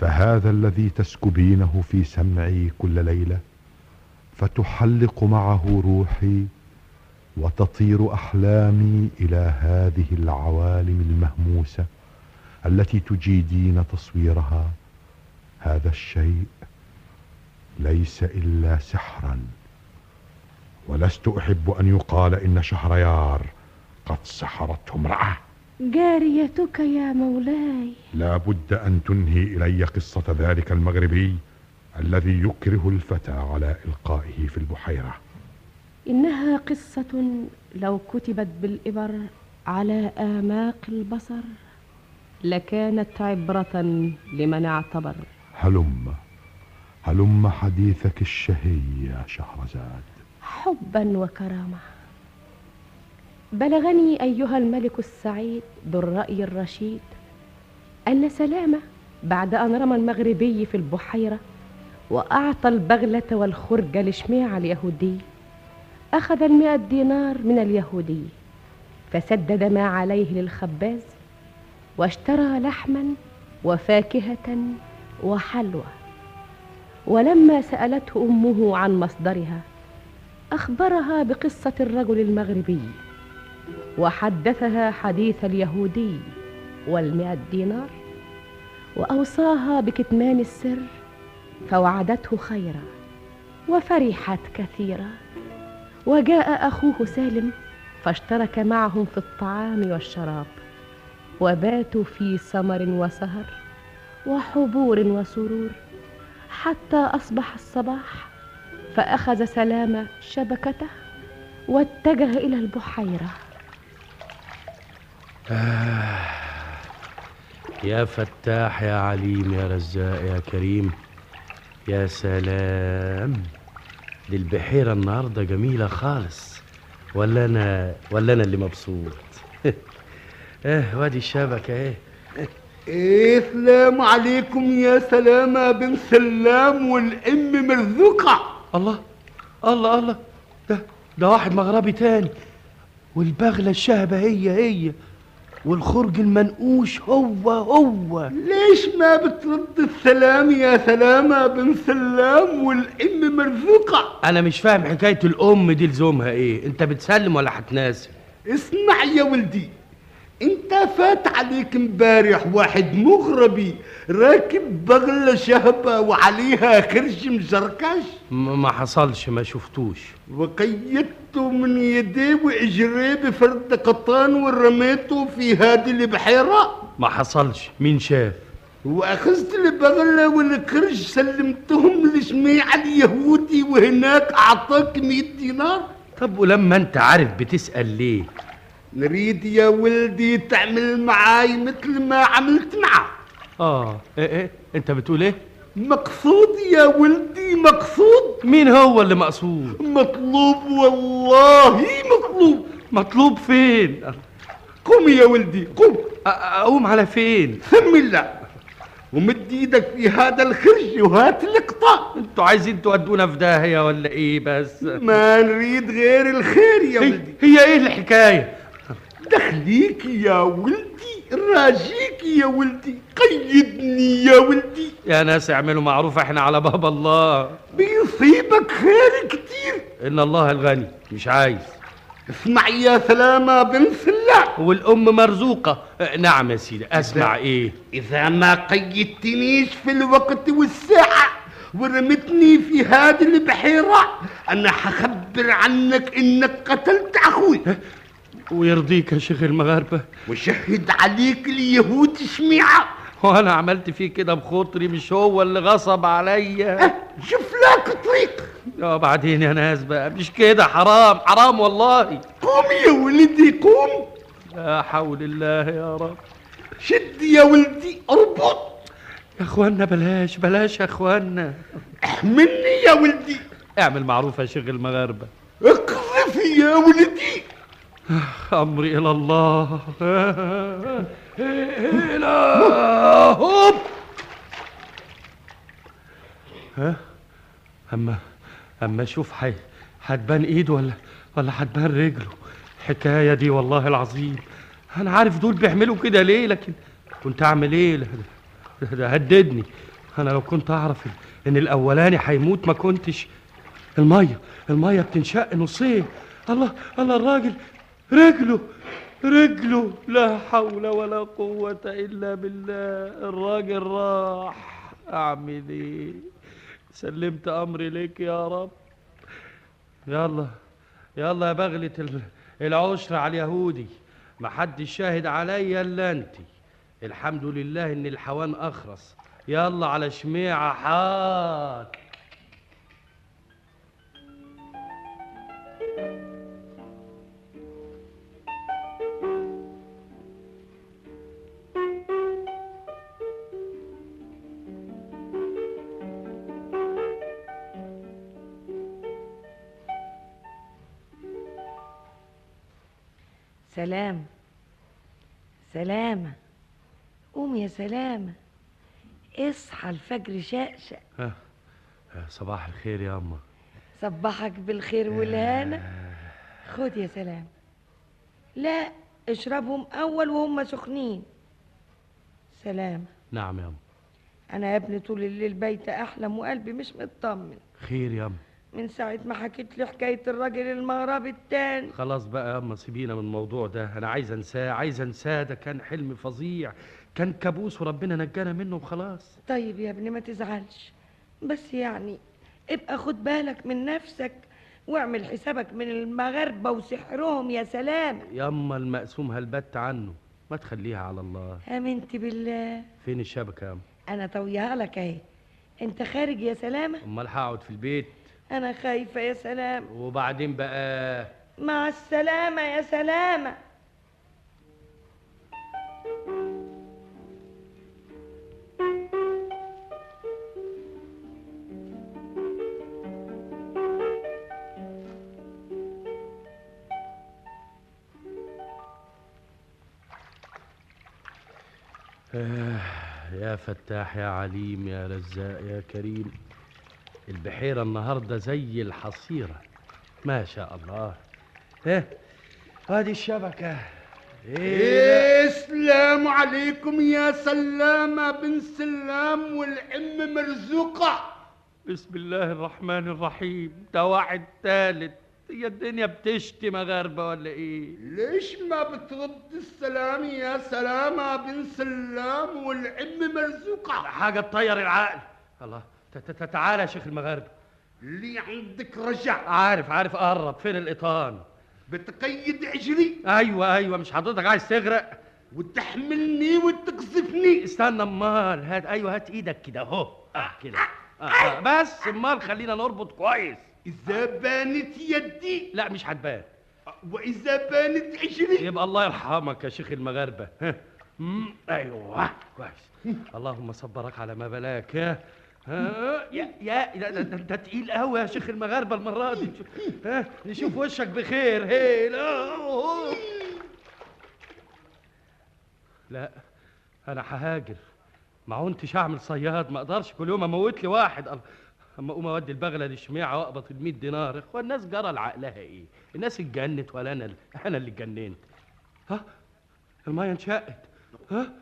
فهذا الذي تسكبينه في سمعي كل ليلة فتحلق معه روحي وتطير أحلامي إلى هذه العوالم المهموسة التي تجيدين تصويرها. هذا الشيء ليس إلا سحرا. ولست أحب أن يقال إن شهريار قد سحرته امرأة. جاريتك يا مولاي. لا بد أن تنهي إلي قصة ذلك المغربي الذي يكره الفتى على إلقائه في البحيرة. إنها قصة لو كتبت بالإبر على آماق البصر لكانت عبرة لمن اعتبر. هلم هلم حديثك الشهي يا شهرزاد. حبا وكرامة. بلغني أيها الملك السعيد ذو الرأي الرشيد أن سلامة بعد أن رمى المغربي في البحيرة وأعطى البغلة والخرج لشميع اليهودي. أخذ المئة دينار من اليهودي فسدد ما عليه للخباز واشترى لحما وفاكهة وحلوى. ولما سألته أمه عن مصدرها أخبرها بقصة الرجل المغربي وحدثها حديث اليهودي والمئة دينار وأوصاها بكتمان السر فوعدته خيرا وفرحت كثيرا. وجاء أخوه سالم فاشترك معهم في الطعام والشراب وباتوا في سمر وسهر وحبور وسرور حتى أصبح الصباح فأخذ سلامة شبكته واتجه إلى البحيرة. آه يا فتاح يا عليم يا رزاق يا كريم يا سلام. دي البحيرة النهاردة جميلة خالص. ولا أنا ولا أنا اللي مبسوط. (laughs) إيه وادي الشبكة إيه. إيه سلام عليكم يا سلامة بن سلام والأم مرزوقة. الله الله الله. ده ده واحد مغربي تاني. والبغلة الشهبة هي هي. والخرج المنقوش هو هو. ليش ما بترد السلام يا سلامة بن سلام والأم مرزوقة؟ أنا مش فاهم حكاية الأم دي لزومها إيه؟ أنت بتسلم ولا هتناسب اسمع يا ولدي انت فات عليك امبارح واحد مغربي راكب بغلة شهبة وعليها خرج مزركش؟ ما حصلش ما شفتوش. وقيدته من يديه واجريه بفرد قطان ورميته في هذه البحيرة؟ ما حصلش. مين شاف؟ وأخذت البغلة والكرش سلمتهم لجميع اليهودي وهناك أعطاك 100 دينار. طب ولما أنت عارف بتسأل ليه؟ نريد يا ولدي تعمل معاي مثل ما عملت معه. آه إيه إيه أنت بتقول إيه؟ مقصود يا ولدي مقصود. مين هو اللي مقصود؟ مطلوب والله مطلوب. مطلوب فين؟ قوم يا ولدي قوم أقوم على فين؟ سم الله. ومد إيدك في هذا الخرج وهات القطع أنتوا عايزين تودونا في داهية ولا إيه بس؟ ما نريد غير الخير يا هي, ولدي. هي إيه الحكاية؟ دخليك يا ولدي راجيك يا ولدي قيدني يا ولدي. يا ناس اعملوا معروف إحنا على باب الله. بيصيبك خير كتير. إن الله الغني مش عايز. اسمع يا سلامة بن سلاح والأم مرزوقة. آه، نعم يا سيدي أسمع إيه؟ إذا ما قيدتنيش في الوقت والساعة ورمتني في هذه البحيرة أنا حخبر عنك إنك قتلت أخوي. ويرضيك يا شيخ المغاربة. وشهد عليك اليهود شميعة وأنا عملت فيه كده بخاطري مش هو اللي غصب عليا. شوف لك طريق. آه بعدين يا ناس بقى مش كده؟ حرام حرام والله. قوم يا ولدي قوم. لا حول الله يا رب. شد يا ولدي اربط. يا اخوانا بلاش بلاش يا اخوانا احملني يا ولدي. اعمل معروف يا شيخ المغاربة. اقذف يا ولدي. أمري إلى الله. إلى هوب ها؟ اما أما أشوف حي ايده ولا ولا هتبان رجله. الحكاية دي والله العظيم. أنا عارف دول بيعملوا كده ليه لكن كنت أعمل إيه؟ ده, ده, ده هددني. أنا لو كنت أعرف إن- إن الأولاني هيموت ما كنتش الميه المية بتنشق نصين. الله الله الراجل رجله رجله لا حول ولا قوة إلا بالله. الراجل راح. أعمل إيه سلمت أمري لك يا رب. يلا يلا يا بغلة ال- العشر على اليهودي. ما حد شاهد عليا إلا أنت. الحمد لله إن الحوان أخرس. يلا على شميعة حاط سلام. سلامة. قوم يا سلامة. اصحى الفجر شقشق. ها صباح الخير يا أما صبحك بالخير والهنا. خد يا سلام. لا اشربهم أول وهم سخنين. سلام. نعم يا أما أنا يا ابني طول الليل بايته أحلم وقلبي مش مطمن. خير يا أما من ساعة ما حكيت لي حكاية الراجل المغربي التاني. خلاص بقى يا أما سيبينا من الموضوع ده. أنا عايز أنساه عايز أنساه. ده كان حلم فظيع. كان كابوس وربنا نجانا منه وخلاص. طيب يا ابني ما تزعلش. بس يعني ابقى خد بالك من نفسك واعمل حسابك من المغاربة وسحرهم يا سلام. ياما المقسوم هلبت عنه. ما تخليها على الله. آمنت بالله. فين الشبكة يا أما أنا طويها لك أهي. أنت خارج يا سلامة؟ أمال هقعد في البيت؟ أنا خايفة يا سلام. وبعدين بقى؟ مع السلامة يا سلامة. آه يا فتاح يا عليم يا رزاق يا كريم. البحيرة النهاردة زي الحصيرة. ما شاء الله. إيه؟ هذه الشبكة. إيه. السلام عليكم يا سلامة بن سلام والأم مرزوقة. بسم الله الرحمن الرحيم. ده واحد تالت. هي الدنيا بتشتي مغاربة ولا إيه؟ ليش ما بترد السلام يا سلامة بن سلام والعم مرزوقة؟ حاجة تطير العقل. الله. ت- ت- تعالى يا شيخ المغاربة. اللي عندك رجع. عارف عارف قرب فين القيطان بتقيد عجلي. أيوه أيوه. مش حضرتك عايز تغرق؟ وتحملني وتقذفني. استنى أمال. هات أيوه هات إيدك كده. أهو. أه كده. آه آه بس أمال خلينا نربط كويس. إذا بانت يدي. لا مش هتبان. وإذا بانت عجلي. يبقى الله يرحمك يا شيخ. مم، أيوه. كويس. اللهم صبرك على ما بلاك. ها؟ يا يا ده- انت تقيل قوي يا شيخ المغاربة المرة دي. ها؟ نشوف وشك بخير. هي لا. لا أنا ههاجر. ما كنتش أعمل صياد. ما أقدرش كل يوم أموت لي واحد. أما أقوم أودي البغلة دي شميعه وأقبض ال 100 دينار. اخوان الناس جرى لعقلها إيه؟ الناس اتجنت ولا أنا أنا اللي اتجننت. ها؟ المية انشقت. ها؟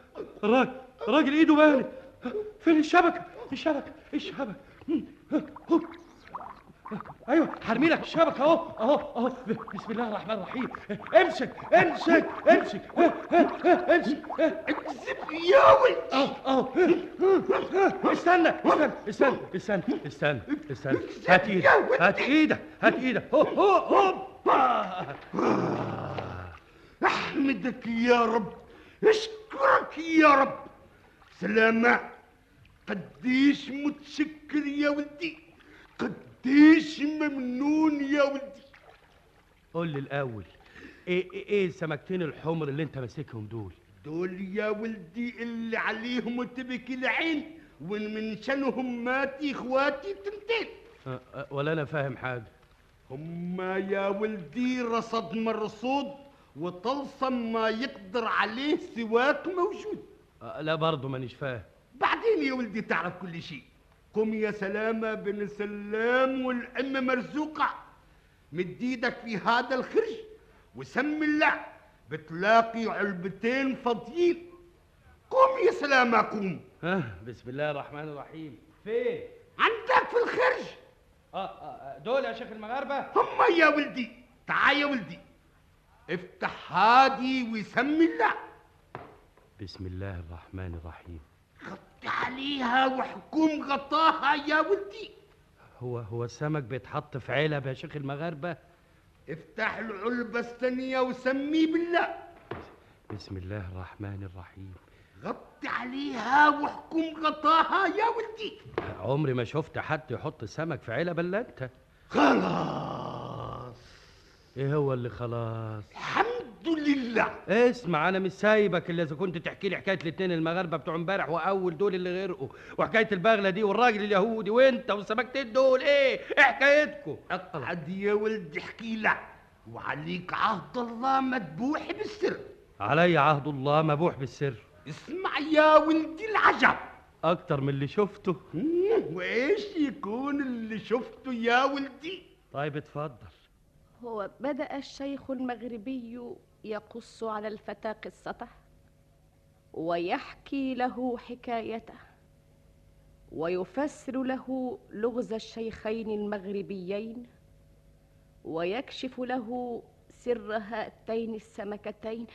الراجل الراجل إيده بانت؟ فين الشبكة؟ الشبكه الشبكه. أيوه هرمي لك الشبكه أهو أهو أهو. بسم الله الرحمن الرحيم. امسك امسك امسك. ها، امسك. اكذب ياوي أهو استنى استنى استنى استنى استنى استنى. هات إيدك هات إيدك هات إيدك. هو هو هو أحمدك يا رب. أشكرك يا رب. سلامة. قديش متشكر يا ولدي قديش ممنون يا ولدي. قول لي الأول إيه إيه إيه السمكتين الحمر اللي أنت ماسكهم دول؟ دول يا ولدي اللي عليهم تبكي العين ومن من شانهم ماتي إخواتي تنتين. أه، أه، ولا أنا فاهم حاجة. هما يا ولدي رصد مرصود وطلسم ما يقدر عليه سواك موجود. أه، لا برضه مانيش فاهم. بعدين يا ولدي تعرف كل شيء. قم يا سلامة بن سلام والأم مرزوقة. مد إيدك في هذا الخرج وسم الله بتلاقي علبتين فاضيين قوم يا سلامة قوم. ها بسم الله الرحمن الرحيم. فين؟ عندك في الخرج. آه آه دول يا شيخ المغاربة. هم يا ولدي. تعال يا ولدي. افتح هادي وسم الله. بسم الله الرحمن الرحيم. عليها وحكم غطاها يا ولدي هو هو السمك بيتحط في علب يا شيخ المغاربة. افتح العلبة الثانية وسمي بالله. بسم الله الرحمن الرحيم. غطي عليها واحكم غطاها يا ولدي عمري ما شفت حد يحط السمك في علب إلا أنت. خلاص. إيه هو اللي خلاص؟ الحمد لله. اسمع أنا مش سايبك إلا إذا كنت تحكي لي حكاية الاتنين المغاربة بتوع إمبارح وأول دول اللي غرقوا وحكاية البغلة دي والراجل اليهودي وأنت والسمكتين دول إيه؟ إيه حكايتكم؟ اقعد يا ولدي احكي لك. وعليك عهد الله مذبوح بالسر. علي عهد الله مبوح بالسر. اسمع يا ولدي العجب. أكتر من اللي شفته. وإيش يكون اللي شفته يا ولدي؟ طيب اتفضل. هو بدأ الشيخ المغربي يقص على الفتى قصته ويحكي له حكايته ويفسر له لغز الشيخين المغربيين ويكشف له سر هاتين السمكتين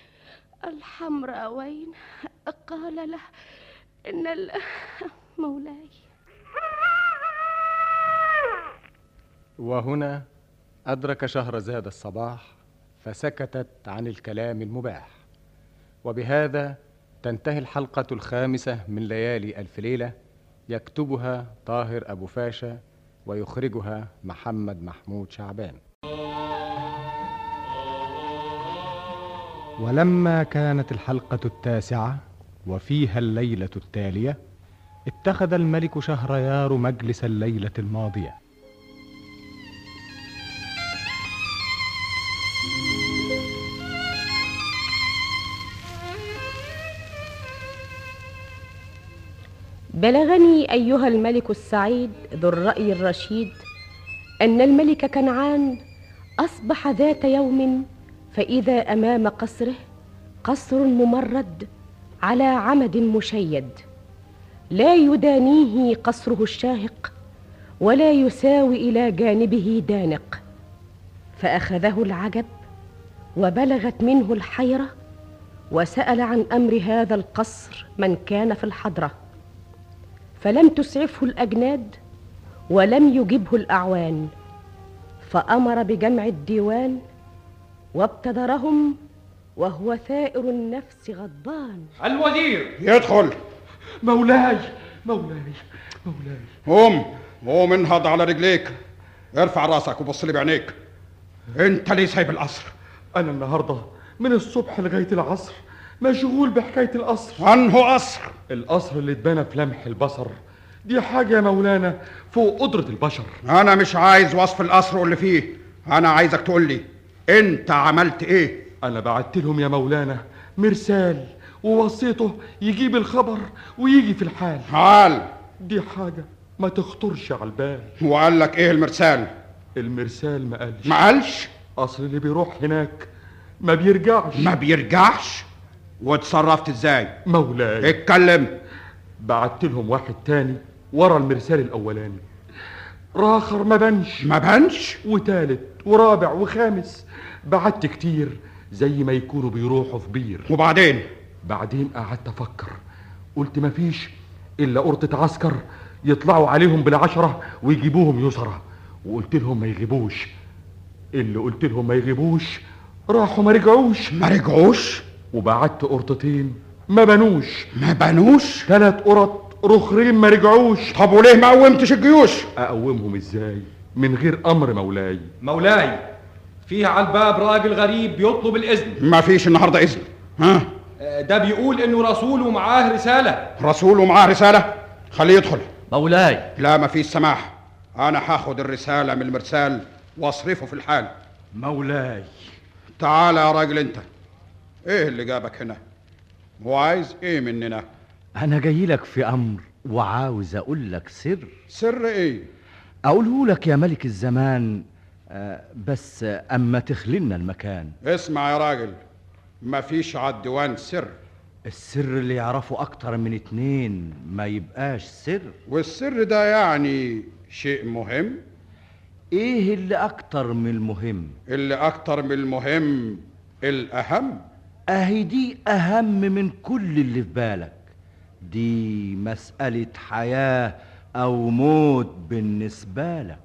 الحمراوين. قال له ال- مولاي. وهنا أدرك شهرزاد الصباح فسكتت عن الكلام المباح. وبهذا تنتهي الحلقة الخامسة من ليالي ألف ليلة يكتبها طاهر أبو فاشا ويخرجها محمد محمود شعبان. ولما كانت الحلقة التاسعة وفيها الليلة التالية اتخذ الملك شهريار مجلس الليلة الماضية. بلغني أيها الملك السعيد ذو الرأي الرشيد أن الملك كنعان أصبح ذات يوم فإذا أمام قصره قصر ممرد على عمد مشيد. لا يدانيه قصره الشاهق ولا يساوي إلى جانبه دانق. فأخذه العجب وبلغت منه الحيرة وسأل عن أمر هذا القصر من كان في الحضرة. فلم تسعفه الأجناد ولم يجبه الأعوان فأمر بجمع الديوان وابتدرهم وهو ثائر النفس غضبان. الوزير! يدخل! مولاي! مولاي! مولاي! قوم قوم انهض على رجليك! ارفع راسك وبص لي بعينيك! انت ليه سايب القصر! أنا النهارده من الصبح لغاية العصر مشغول بحكاية القصر. انه قصر. القصر اللي اتبنى في لمح البصر. دي حاجة يا مولانا فوق قدرة البشر. أنا مش عايز وصف القصر واللي فيه. أنا عايزك تقول لي أنت عملت إيه؟ أنا بعت لهم يا مولانا مرسال ووصيته يجيب الخبر ويجي في الحال. حال. دي حاجة ما تخطرش على البال. وقال لك إيه المرسال؟ المرسال ما قالش. ما قالش؟ اصل اللي بيروح هناك ما بيرجعش. ما بيرجعش؟ واتصرفت إزاي؟ مولاي. اتكلم. بعت لهم واحد تاني ورا المرسال الأولاني. راخر ما بنش. ما بنش؟ وتالت ورابع وخامس. بعت كتير زي ما يكونوا بيروحوا في بير. وبعدين؟ بعدين قعدت أفكر. قلت مفيش إلا قرطة عسكر يطلعوا عليهم بالعشرة ويجيبوهم يسرى وقلت لهم ما يغيبوش. اللي قلت لهم ما يغيبوش راحوا ما رجعوش. ما رجعوش؟ وبعت قرطتين. ما بنوش. ما بنوش؟ ثلاث قرط رخرين ما رجعوش. طب وليه ما قومتش الجيوش؟ أقومهم إزاي؟ من غير أمر مولاي. مولاي فيه على الباب راجل غريب بيطلب الإذن. ما فيش النهارده إذن. ها؟ آه، ده بيقول إنه رسول ومعاه رسالة. رسول ومعاه رسالة؟ خليه يدخل. مولاي. لا ما فيش سماح. أنا هاخد الرسالة من المرسال وأصرفه في الحال. مولاي. تعال يا راجل أنت. إيه اللي جابك هنا؟ وعايز إيه مننا؟ أنا جاي لك في أمر وعاوز أقول لك سر. سر إيه؟ أقوله لك يا ملك الزمان آه، بس آه، أما تخللنا المكان. اسمع يا راجل ما فيش على الديوان سر. السر اللي يعرفه أكتر من اتنين ما يبقاش سر. والسر ده يعني شيء مهم؟ إيه اللي أكتر من المهم؟ اللي أكتر من المهم الأهم؟ أهي دي أهم من كل اللي في بالك. دي مسألة حياة أو موت بالنسبة لك.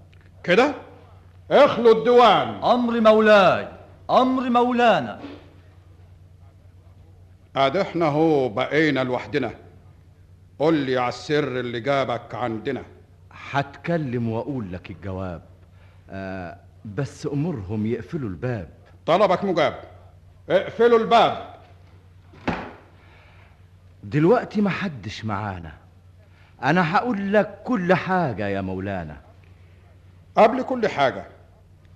كده؟ اخلوا الديوان. أمر مولاي أمر مولانا. ادي إحنا هو بقينا لوحدنا. قول لي على السر اللي جابك عندنا. هتكلم وأقول لك الجواب. آه بس أمرهم يقفلوا الباب. طلبك مجاب. اقفلوا الباب. دلوقتي محدش معانا. أنا هقول لك كل حاجة يا مولانا. قبل كل حاجة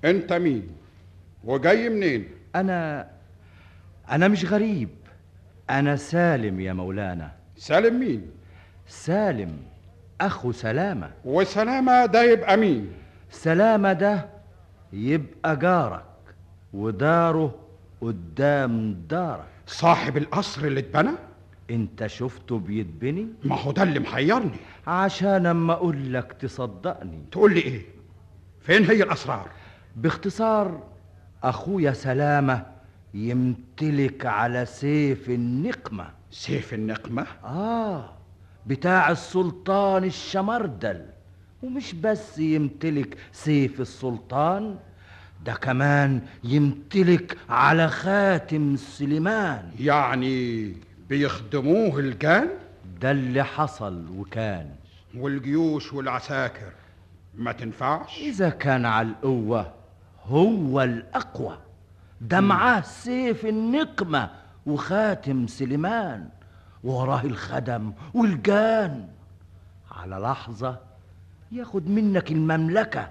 أنت مين؟ وجاي منين؟ أنا أنا مش غريب. أنا سالم يا مولانا. سالم مين؟ سالم أخو سلامة. وسلامة ده يبقى مين؟ سلامة ده يبقى جارك وداره قدام دارك. صاحب القصر اللي اتبنى؟ انت شفته بيتبني؟ ما هو ده اللي محيرني. عشان اما أقول لك تصدقني. تقول لي إيه؟ فين هي الاسرار؟ باختصار اخويا سلامة يمتلك على سيف النقمة. سيف النقمة؟ آه بتاع السلطان الشمردل. ومش بس يمتلك سيف السلطان ده كمان يمتلك على خاتم سليمان. يعني بيخدموه الجان؟ ده اللي حصل وكان. والجيوش والعساكر ما تنفعش؟ إذا كان على القوة هو الأقوى. ده معاه سيف النقمة وخاتم سليمان. وراه الخدم والجان. على لحظة ياخد منك المملكة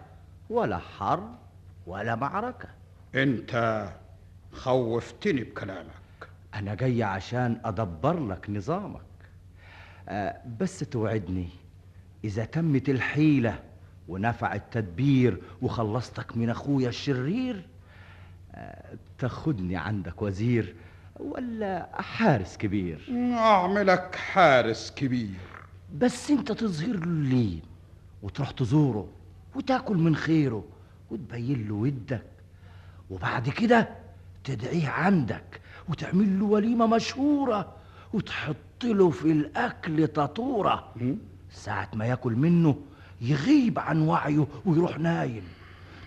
ولا حرب. ولا معركة. انت خوفتني بكلامك. أنا جاي عشان أدبر لك نظامك. آه بس توعدني إذا تمت الحيلة ونفع التدبير وخلصتك من أخويا الشرير آه تاخدني عندك وزير ولا حارس كبير؟ أعملك حارس كبير. بس أنت تظهر له اللين وتروح تزوره وتاكل من خيره. وتبين له ودك وبعد كده تدعيه عندك وتعمل له وليمة مشهورة وتحط له في الأكل تطورة ساعة ما ياكل منه يغيب عن وعيه ويروح نايم.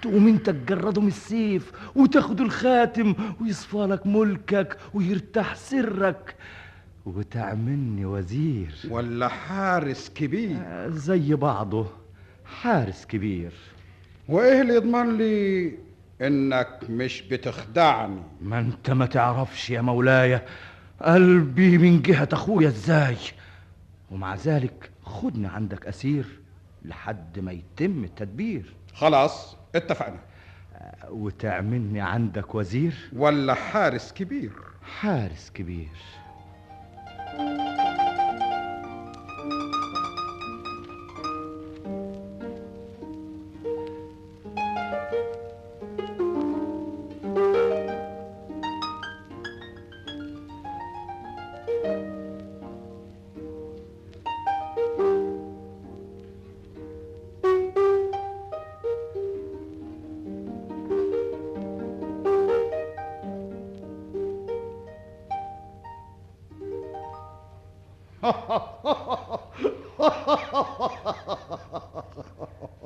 تقوم انت تجرده من السيف وتاخد الخاتم ويصفى لك ملكك ويرتاح سرك. وتعملني وزير. ولا حارس كبير. زي بعضه حارس كبير. وإيه اللي يضمن لي إنك مش بتخدعني؟ ما أنت ما تعرفش يا مولاي قلبي من جهة أخويا إزاي؟ ومع ذلك خدني عندك أسير لحد ما يتم التدبير. خلاص اتفقنا. وتعملني عندك وزير؟ ولا حارس كبير. حارس كبير.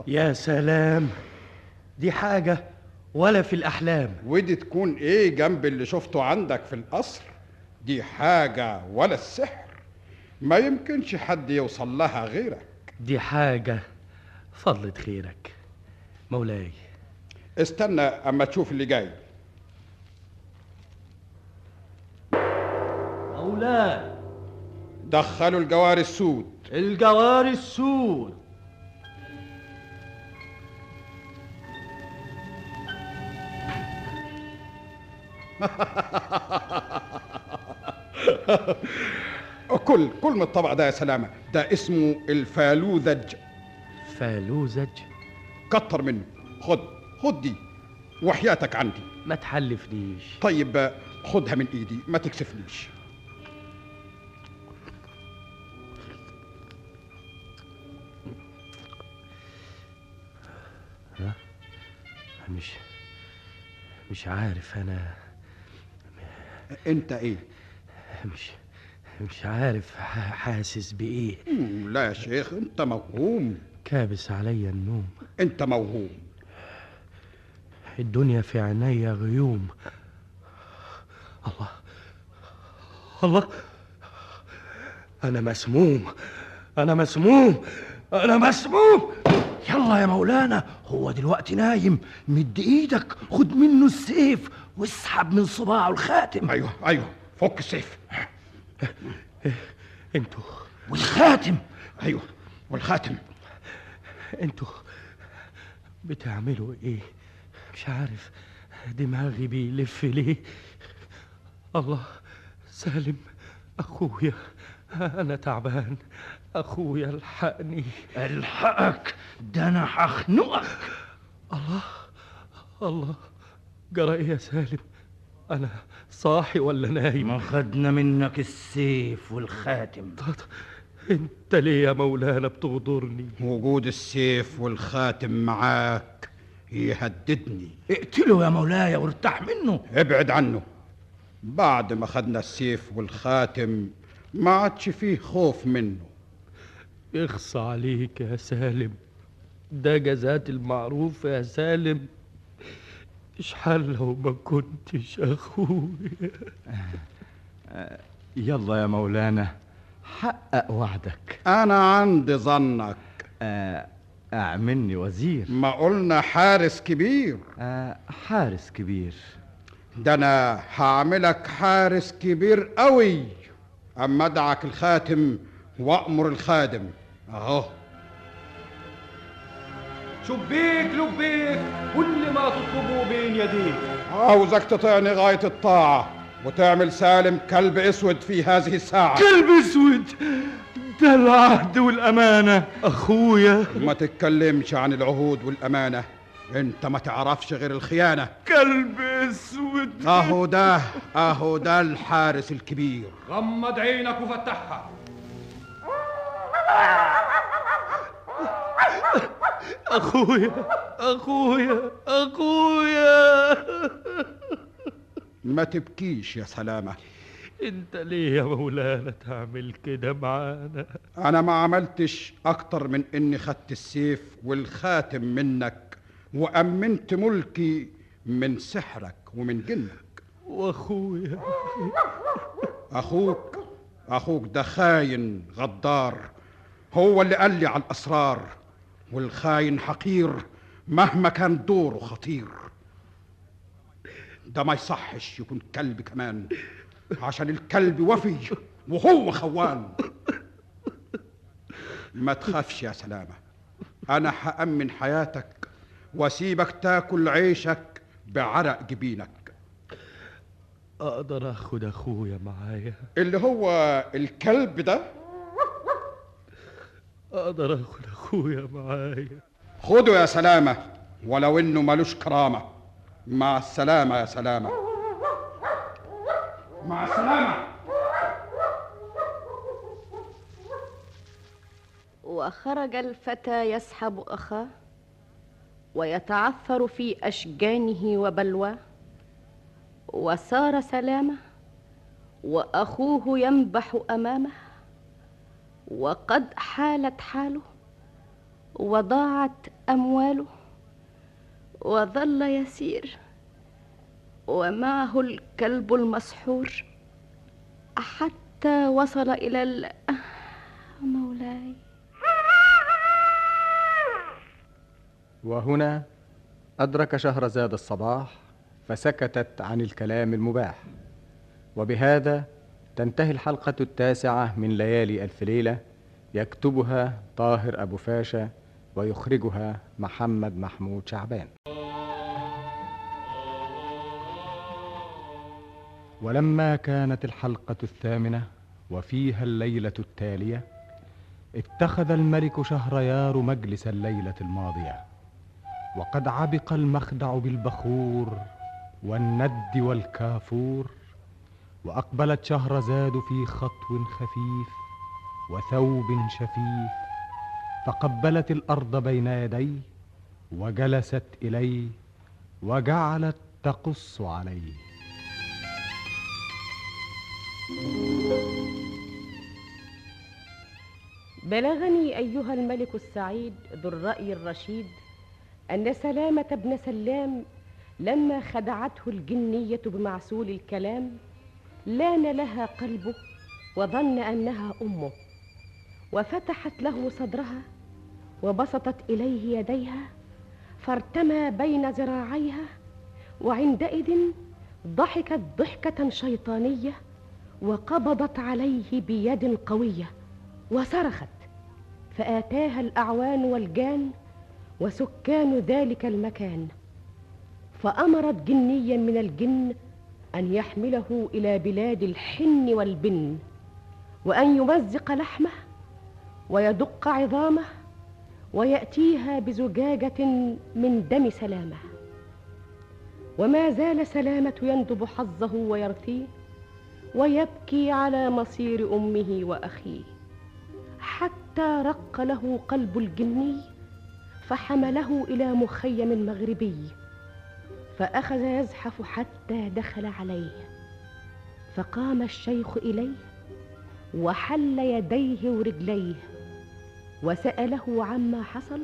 يا سلام. دي حاجة ولا في الأحلام. ودي تكون إيه جنب اللي شفته عندك في القصر؟ دي حاجة ولا السحر. ما يمكنش حد يوصل لها غيرك. دي حاجة فضلة خيرك. مولاي. استنى أما تشوف اللي جاي. مولاي. دخلوا الجوار السود. الجوار السود. (laughs) كل كل من الطبق ده يا سلامة ده اسمه الفالوذج. فالوزج كتر منه. خد خد دي وحياتك عندي. ما تحلفنيش. طيب خدها من ايدي ما تكسفنيش مش مش عارف أنا. انت إيه؟ مش مش عارف حاسس بإيه. لا يا شيخ انت موهوم. كابس عليا النوم. انت موهوم. الدنيا في عينيا غيوم. الله الله. أنا مسموم أنا مسموم أنا مسموم. يلا يا مولانا هو دلوقتي نايم. مد إيدك خد منه السيف. واسحب من صباعه الخاتم. أيوه أيوه. فك السيف. أنتوا والخاتم. أيوه والخاتم. أنتوا بتعملوا إيه؟ مش عارف. دماغي بيلف ليه؟ الله سالم أخويا. أنا تعبان. أخويا الحقني. ألحقك. ده أنا هخنقك. الله الله. جرى إيه يا سالم أنا صاحي ولا نايم؟ ما خدنا منك السيف والخاتم. أنت ليه يا مولانا بتغدرني. وجود السيف والخاتم معاك يهددني. اقتله يا مولاي وارتاح منه. ابعد عنه. بعد ما خدنا السيف والخاتم ما عادش فيه خوف منه. اخص عليك يا سالم. ده جزات المعروف يا سالم. اشحال لو ما كنتش أخويا. يلا يا مولانا حقق وعدك. أنا عندي ظنك. آه، أعملني وزير. ما قلنا حارس كبير. آه، حارس كبير. ده أنا هعملك حارس كبير قوي. أما أدعك الخاتم وأمر الخادم. أهو. شبيك لبيك كل ما تطلبه بين يديك. عاوزك تطيعني غاية الطاعة وتعمل سالم كلب أسود في هذه الساعة. كلب أسود! ده العهد والأمانة. أخويا. ما تتكلمش عن العهود والأمانة. أنت ما تعرفش غير الخيانة. كلب أسود. أهو ده أهو ده الحارس الكبير. غمض عينك وفتحها. أخويا أخويا أخويا. ما تبكيش يا سلامة. أنت ليه يا مولانا تعمل كده معانا؟ أنا ما عملتش أكتر من إني خدت السيف والخاتم منك وأمنت ملكي من سحرك ومن جنك. وأخويا. أخوك أخوك ده خاين غدار. هو اللي قال لي على الأسرار والخاين حقير مهما كان دوره خطير. ده ما يصحش يكون كلب كمان عشان الكلب وفي وهو خوان. ما تخافش يا سلامة أنا هأمن حياتك وأسيبك تاكل عيشك بعرق جبينك. أقدر اخد أخويا معايا؟ اللي هو الكلب ده؟ أقدر اخد أخويا معايا. خده يا سلامة ولو إنه ملوش كرامة. مع السلامة يا سلامة. مع السلامة. وخرج الفتى يسحب أخاه ويتعثر في أشجانه وبلواه. وسار سلامة وأخوه ينبح أمامه. وقد حالت حاله وضاعت أمواله وظل يسير ومعه الكلب المسحور حتى وصل إلى ال... مولاي. وهنا أدرك شهرزاد الصباح فسكتت عن الكلام المباح. وبهذا تنتهي الحلقة التاسعة من ليالي ألف ليلة. يكتبها طاهر أبو فاشا ويخرجها محمد محمود شعبان. ولما كانت الحلقة الثامنة وفيها الليلة التالية اتخذ الملك شهريار مجلس الليلة الماضية. وقد عبق المخدع بالبخور والند والكافور وأقبلت شهرزاد في خطو خفيف وثوب شفيف فقبلت الأرض بين يديه وجلست إليه وجعلت تقص عليه. بلغني أيها الملك السعيد ذو الرأي الرشيد أن سلامة بن سلام لما خدعته الجنية بمعسول الكلام لأن لها قلبه وظن انها امه وفتحت له صدرها وبسطت اليه يديها فارتمى بين ذراعيها وعندئذ ضحكت ضحكة شيطانية وقبضت عليه بيد قوية وصرخت فآتاها الأعوان والجان وسكان ذلك المكان فأمرت جنيا من الجن أن يحمله إلى بلاد الحن والبن وأن يمزق لحمه ويدق عظامه ويأتيها بزجاجة من دم سلامه. وما زال سلامة يندب حظه ويرثيه ويبكي على مصير أمه وأخيه. حتى رق له قلب الجني فحمله إلى مخيم مغربي. فأخذ يزحف حتى دخل عليه. فقام الشيخ إليه وحل يديه ورجليه وسأله عما حصل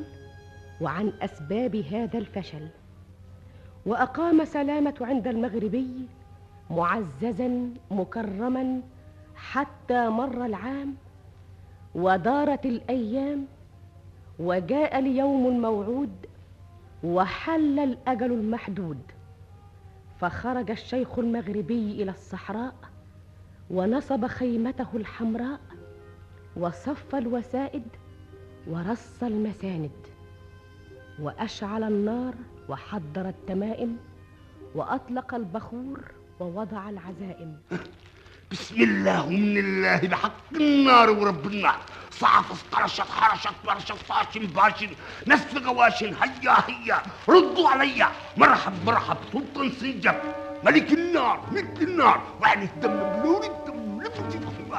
وعن أسباب هذا الفشل. وأقام سلامة عند المغربي معززا مكرما حتى مر العام ودارت الأيام وجاء اليوم الموعود وحل الأجل المحدود. فخرج الشيخ المغربي إلى الصحراء ونصب خيمته الحمراء وصف الوسائد ورص المساند وأشعل النار وحضر التمائم وأطلق البخور ووضع العزائم. بسم الله ومن الله بحق النار ورب النار. صعفص قرشت حرشت برشت فاشن باشن نسف غواشن هيا هيا. ردوا عليا مرحب مرحب. سلطان سنجب ملك النار ملك النار. وعن الدم بلوري الدم لفتي هيا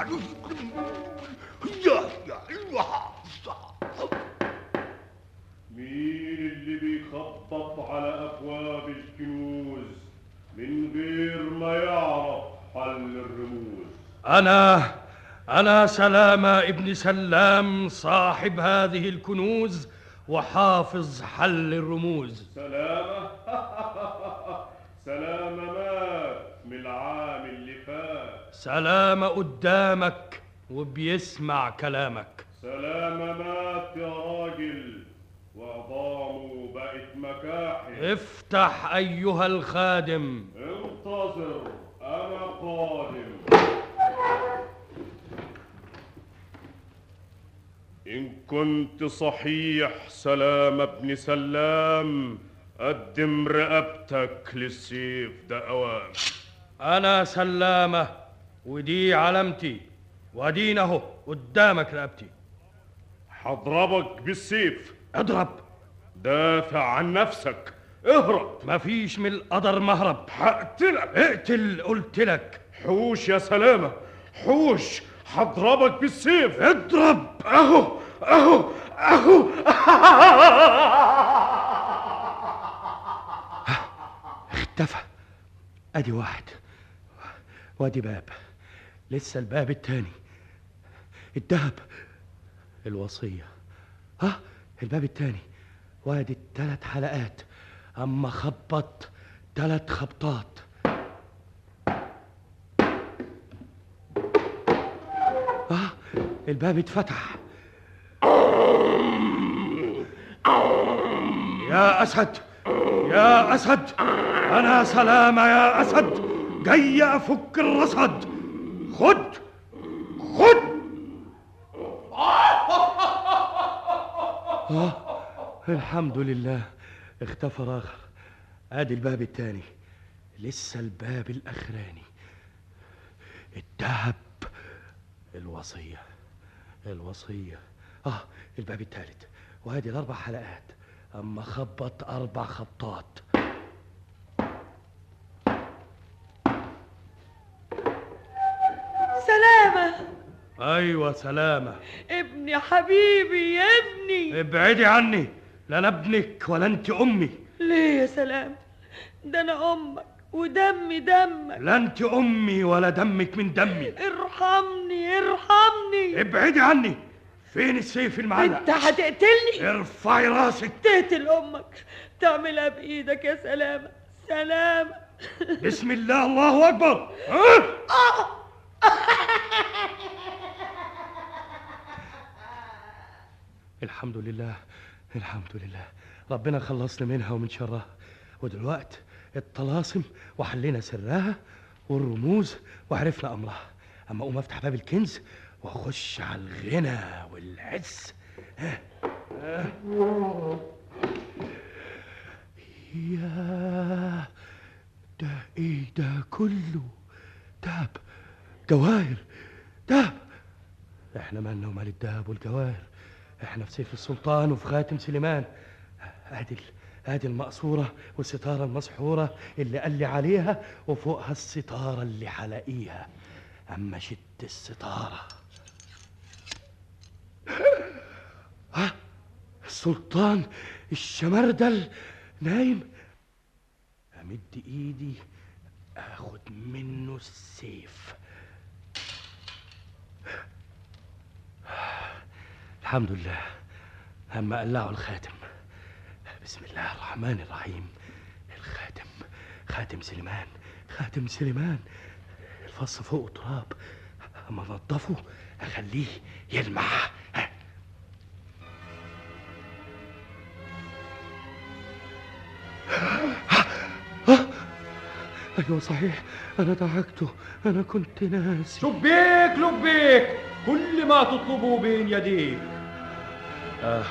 هيا. أيوه مين اللي بيخبط على أبواب الكنوز من غير ما أنا أنا سلامة ابن سلام صاحب هذه الكنوز وحافظ حل الرموز. سلامة. (laughs) سلامة مات من العام اللي فات. سلامة قدامك وبيسمع كلامك. سلامة مات يا راجل وعظامه بقت مكاحل. افتح أيها الخادم. انتظر. أنا قادم إن كنت صحيح سلام ابن سلام قدم رقبتك للسيف ده أوام أنا سلامة ودي علامتي وادينا أهو قدامك رقبتي. هضربك بالسيف. اضرب. دافع عن نفسك. اهرب مفيش من القدر مهرب. هقتلك. اقتل قلت لك. حوش يا سلامة. حوش. هضربك بالسيف. اضرب. أهو أهو أهو. (laughs) اختفى. أدي واحد. وأدي باب. لسه الباب التاني. الدهب الوصية. ها؟ الباب التاني. وأدي التلات حلقات. أما خبط تلات خبطات. آه الباب اتفتح. يا أسد يا أسد أنا سلامة يا أسد. جاي أفك الرصد. خد خد. آه الحمد لله. اختفى راخر آدي الباب التاني. لسه الباب الأخراني. الذهب الوصية. الوصية. آه الباب الثالث وادي الأربع حلقات. أما خبط أربع خبطات. سلامة. أيوه سلامة. ابني حبيبي يا ابني. ابعدي عني. لا أنا ابنك ولا انت أمي. ليه يا سلام؟ ده أنا أمك ودمي دمك. لا انت أمي ولا دمك من دمي. ارحمني ارحمني. ابعدي عني. فين السيف المعلق؟ انت هتقتلني؟ ارفعي راسك. تقتل أمك. تعملها بايدك يا سلامة. سلامة. بسم الله الله أكبر. ها؟ (laughs) الحمد لله. الحمد لله. ربنا خلصنا منها ومن شرها. ودلوقت الطلاسم وحلينا سرها والرموز وعرفنا أمرها. أما أقوم أفتح باب الكنز وأخش على الغنى والعز. ها. ها. يا ده إيه ده كله دهب جواهر دهب إحنا مالنا ومال الدهب والجواهر. إحنا في سيف السلطان وفي خاتم سليمان. ادي ادي المقصورة والستارة المسحورة اللي قال لي عليها وفوقها الستارة اللي حلاقيها أما شد الستارة. ها؟ السلطان الشمردل نايم. أمد إيدي اخد منه السيف. الحمد لله. اما قلعوا الخاتم. بسم الله الرحمن الرحيم. الخاتم. خاتم سليمان. خاتم سليمان. الفص فوق تراب اما انضفه أخليه يلمع. أيوه صحيح. أنا دعكته أنا كنت ناسي. شبيك لبيك. كل ما تطلبه بين يديك. آه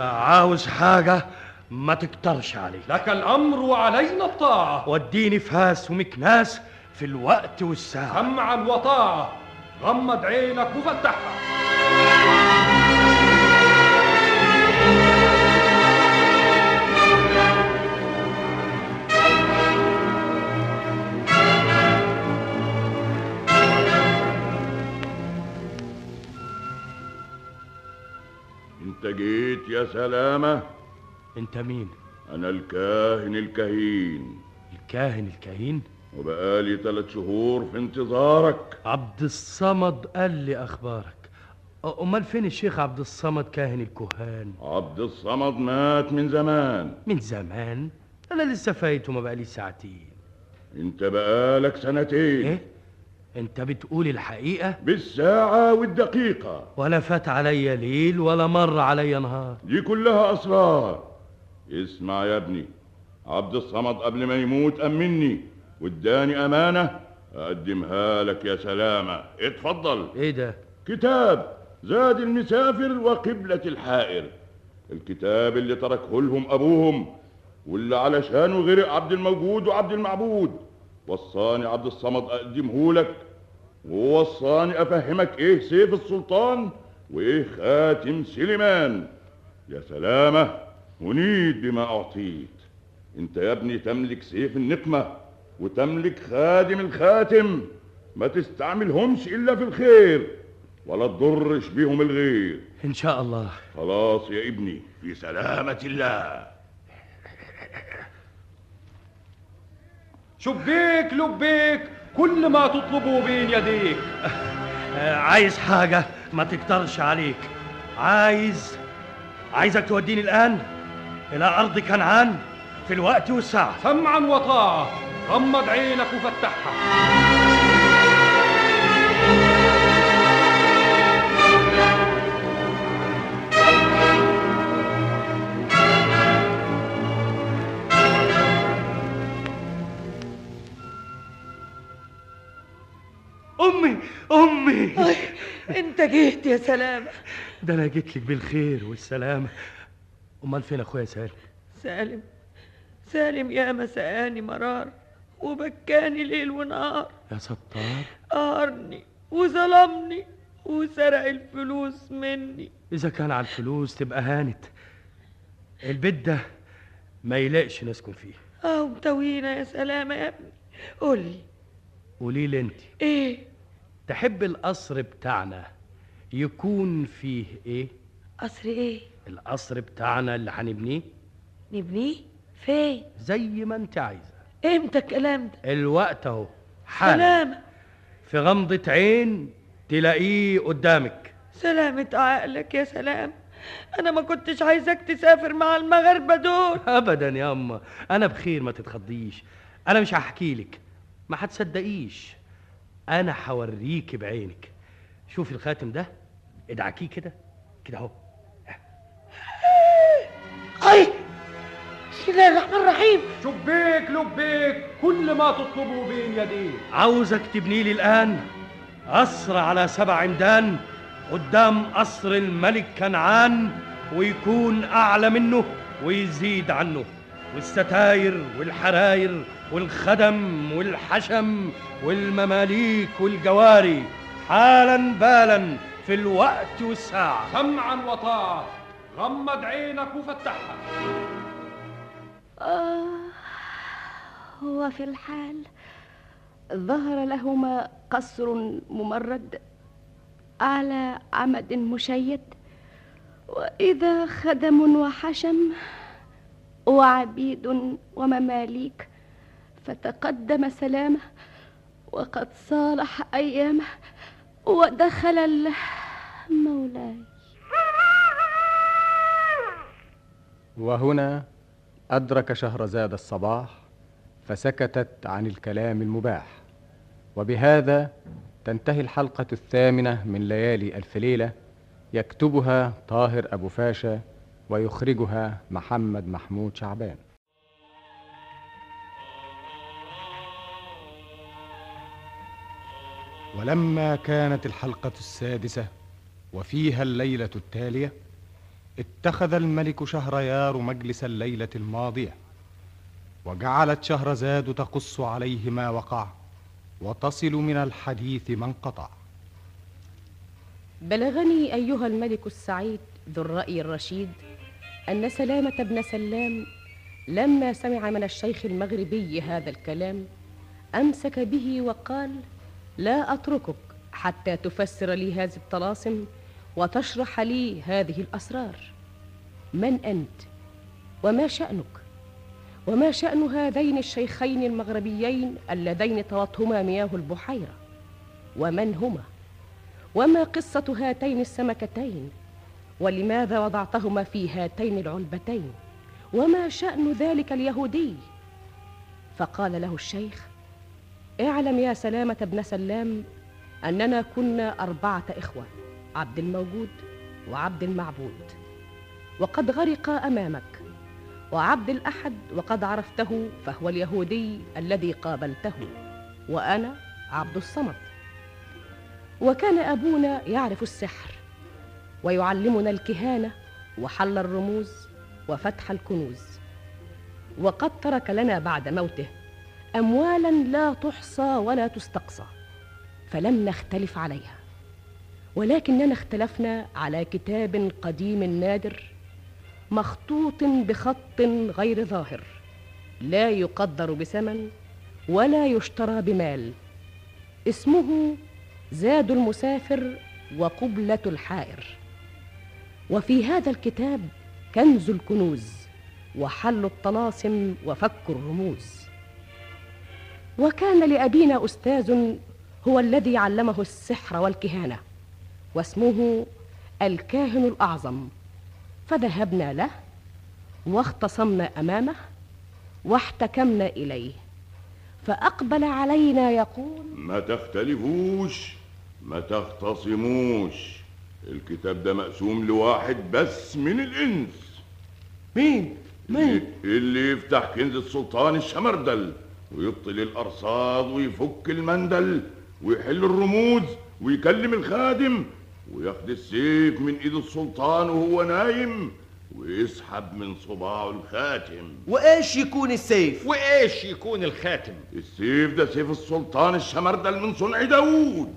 عاوز حاجة ما تكترش علي. لك الأمر وعلينا الطاعة. وديني فاس ومكناس في الوقت والساعة. سمعا وطاعة غمض عينك وفتحها. يا سلامة. أنت مين؟ أنا الكاهن الكهين. الكاهن الكهين؟ وبقالي ثلاث شهور في انتظارك. عبد الصمد قال لي أخبارك. أ- أمال فين الشيخ عبد الصمد كاهن الكهان؟ عبد الصمد مات من زمان. من زمان؟ أنا لسه فايته ما بقالي ساعتين. أنت بقالك سنتين. إيه؟ انت بتقول الحقيقة؟ بالساعة والدقيقة. ولا فات عليا ليل ولا مر عليا نهار. دي كلها أسرار. اسمع يا ابني عبد الصمد قبل ما يموت أمني واداني أمانة أقدمها لك يا سلامة. اتفضل. إيه ده؟ كتاب زاد المسافر وقبلة الحائر. الكتاب اللي تركه لهم أبوهم واللي علشانه غرق عبد الموجود وعبد المعبود. وصاني عبد الصمد أقدمه لك ووصاني أفهمك إيه سيف السلطان وإيه خاتم سليمان. يا سلامة هنيت بما أعطيت. أنت يا ابني تملك سيف النقمة وتملك خادم الخاتم ما تستعملهمش إلا في الخير ولا تضرش بيهم الغير. إن شاء الله. خلاص يا ابني. في سلامة الله. شبيك لبيك كل ما تطلبه بين يديك. (laughs) عايز حاجة ما تقدرش عليك. عايز عايزك توديني الآن إلى أرض كنعان في الوقت والساعة. سمعا وطاعة غمض عينك وفتحها. أمي. امي انت جيت يا سلامة ده أنا جيت لك بالخير والسلامه أمال فين أخويا سالم؟ سالم سالم يا مساني مرار وبكاني ليل ونهار. يا ستار. قهرني وظلمني وسرق الفلوس مني. إذا كان على الفلوس تبقى هانت. البيت ده ما يلاقش نسكن فيه. آه متوينا يا سلامة يا ابني. قولي. قولي لي انت إيه؟ تحب القصر بتاعنا يكون فيه إيه؟ قصر إيه؟ القصر بتاعنا اللي هنبنيه. نبنيه؟ فين؟ زي ما انت عايزة. إمتى الكلام ده؟ الوقت أهو. حالا. سلامة. في غمضة عين تلاقيه قدامك. سلامة عقلك يا سلام. أنا ما كنتش عايزك تسافر مع المغاربة دول. (laughs) ابدا يا أما. أنا بخير ما تتخضيش. أنا مش هحكي لك. ما هتصدقيش أنا هوريكي بعينك. شوفي الخاتم ده ادعكيه كده كده أهو. أي! بسم الله الرحمن الرحيم. شبيك لبيك كل ما تطلبه بين يديك. عاوزك تبني لي الآن قصر على سبع عمدان قدام قصر الملك كنعان ويكون أعلى منه ويزيد عنه. والستاير والحراير والخدم والحشم والمماليك والجواري حالا بالا في الوقت والساعة. سمعا وطاعة. غمض عينك وفتحها. آه وفي الحال ظهر لهما قصر ممرد على عمد مشيد وإذا خدم وحشم وعبيد ومماليك. فتقدم سلامه وقد صالح أيامه ودخل مولاي وهنا أدرك شهرزاد الصباح فسكتت عن الكلام المباح. وبهذا تنتهي الحلقة الثامنة من ليالي ألف ليلة يكتبها طاهر أبو فاشا ويخرجها محمد محمود شعبان. ولما كانت الحلقة السادسة وفيها الليلة التالية اتخذ الملك شهريار مجلس الليلة الماضية وجعلت شهرزاد تقص عليه ما وقع وتصل من الحديث ما انقطع. بلغني أيها الملك السعيد ذو الرأي الرشيد أن سلامة بن سلام لما سمع من الشيخ المغربي هذا الكلام أمسك به وقال لا أتركك حتى تفسر لي هذه الطلاسم وتشرح لي هذه الأسرار. من أنت؟ وما شأنك؟ وما شأن هذين الشيخين المغربيين اللذين طوتهما مياه البحيرة؟ ومن هما؟ وما قصة هاتين السمكتين؟ ولماذا وضعتهما في هاتين العلبتين؟ وما شأن ذلك اليهودي؟ فقال له الشيخ اعلم يا سلامة بن سلام أننا كنا أربعة إخوة عبد الموجود وعبد المعبود. وقد غرق أمامك. وعبد الأحد وقد عرفته فهو اليهودي الذي قابلته. وأنا عبد الصمد. وكان أبونا يعرف السحر. ويعلمنا الكهانة وحل الرموز وفتح الكنوز. وقد ترك لنا بعد موته أموالا لا تحصى ولا تستقصى فلم نختلف عليها. ولكننا اختلفنا على كتاب قديم نادر مخطوط بخط غير ظاهر لا يقدر بثمن ولا يشترى بمال. اسمه زاد المسافر وقبلة الحائر. وفي هذا الكتاب كنز الكنوز وحل الطلاسم وفك الرموز. وكان لأبينا أستاذ هو الذي علمه السحر والكهانة واسمه الكاهن الأعظم. فذهبنا له واختصمنا أمامه واحتكمنا إليه. فأقبل علينا يقول ما تختلفوش ما تختصموش. الكتاب ده مقسوم لواحد بس من الإنس مين؟ مين؟ اللي يفتح كنز السلطان الشمردل ويبطل الأرصاد ويفك المندل ويحل الرموز ويكلم الخادم وياخد السيف من إيد السلطان وهو نايم ويسحب من صباعه الخاتم وإيش يكون السيف وإيش يكون الخاتم السيف ده سيف السلطان الشمردل من صنع داوود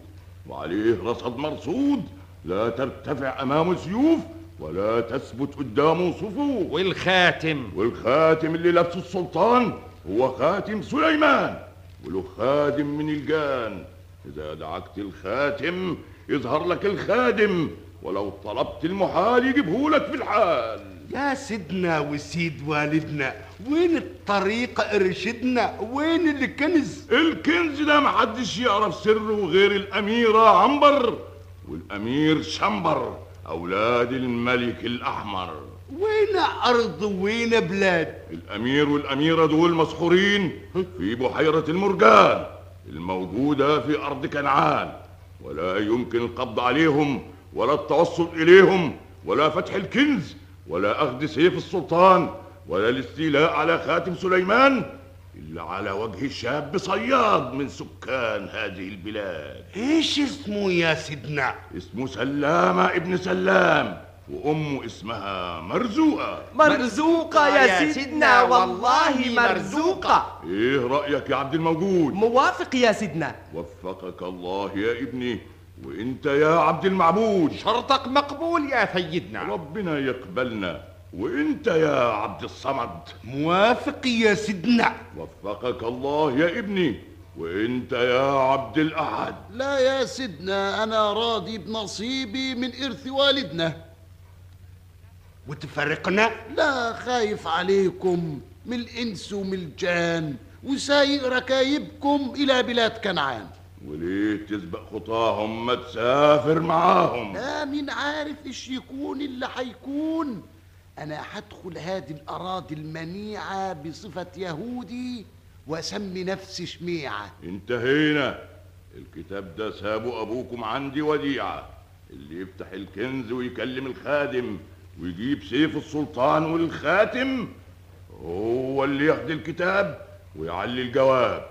وعليه رصد مرصود لا ترتفع امامه سيوف ولا تثبت قدامه صفوف. والخاتم. والخاتم اللي لابسه السلطان هو خاتم سليمان وله خادم من الجان. إذا دعكت الخاتم يظهر لك الخادم ولو طلبت المحال يجيبه لك في الحال. يا سيدنا وسيد والدنا وين الطريق ارشدنا وين الكنز؟ الكنز ده محدش يعرف سره غير الأميرة عنبر. والأمير شمبر أولاد الملك الأحمر. وين أرض؟ وين بلاد؟ الأمير والأميرة دول مسحورين في بحيرة المرجان الموجودة في أرض كنعان. ولا يمكن القبض عليهم ولا التوصل إليهم ولا فتح الكنز ولا أخذ سيف السلطان ولا الاستيلاء على خاتم سليمان. إلا على وجه شاب صياد من سكان هذه البلاد. إيش اسمه يا سيدنا؟ اسمه سلامة ابن سلام وأمه اسمها مرزوقة. مرزوقة يا سيدنا والله مرزوقة. إيه رأيك يا عبد الموجود؟ موافق يا سيدنا. وفقك الله يا ابني وإنت يا عبد المعبود. شرطك مقبول يا سيدنا. ربنا يقبلنا. وانت يا عبد الصمد. موافق يا سيدنا. وفقك الله يا ابني. وانت يا عبد الأحد. لا يا سيدنا أنا راضي بنصيبي من إرث والدنا. وتفرقنا؟ لا خايف عليكم من الإنس ومن الجان. وسايق ركايبكم إلى بلاد كنعان. وليه تسبق خطاهم ما تسافر معاهم؟ لا مين عارف إيش يكون اللي حيكون. أنا حدخل هذه الأراضي المنيعة بصفة يهودي وأسمي نفسي شميعة. انتهينا. الكتاب ده سابه أبوكم عندي وديعة. اللي يفتح الكنز ويكلم الخادم ويجيب سيف السلطان والخاتم هو اللي ياخد الكتاب ويعلي الجواب.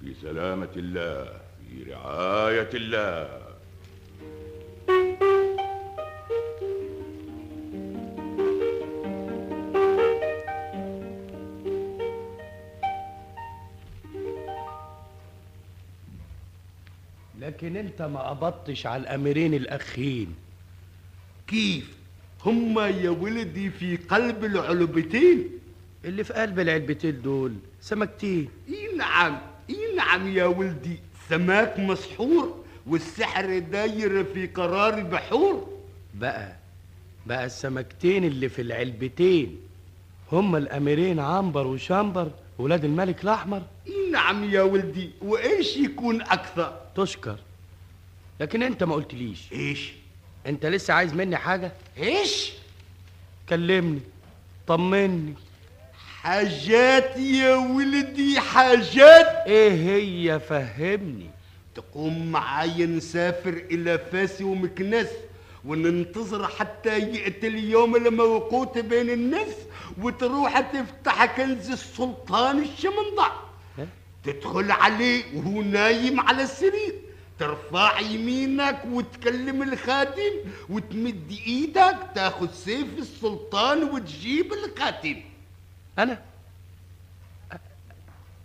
في سلامة الله في رعاية الله. لكن انت ما قبضتش على الاميرين الاخين كيف؟ هما يا ولدي في قلب العلبتين. اللي في قلب العلبتين دول سمكتين. إي نعم إي نعم يا ولدي. سماك مسحور والسحر داير في قرار البحور. بقى بقى السمكتين اللي في العلبتين هما الاميرين عنبر وشامبر ولاد الملك الأحمر. نعم يا ولدي وإيش يكون أكثر؟ تشكر. لكن انت ما قلتليش. إيش؟ انت لسه عايز مني حاجة؟ إيش؟ كلمني طمني. حاجات يا ولدي حاجات. إيه هي؟ فهمني. تقوم معايا نسافر إلى فاس ومكناس وننتظر حتى يأتي اليوم الموقوت بين الناس وتروح تفتح كنز السلطان الشمندع. تدخل عليه وهو نايم على السرير. ترفع يمينك وتكلم الخادم وتمد إيدك تاخذ سيف السلطان وتجيب الخاتم. أنا؟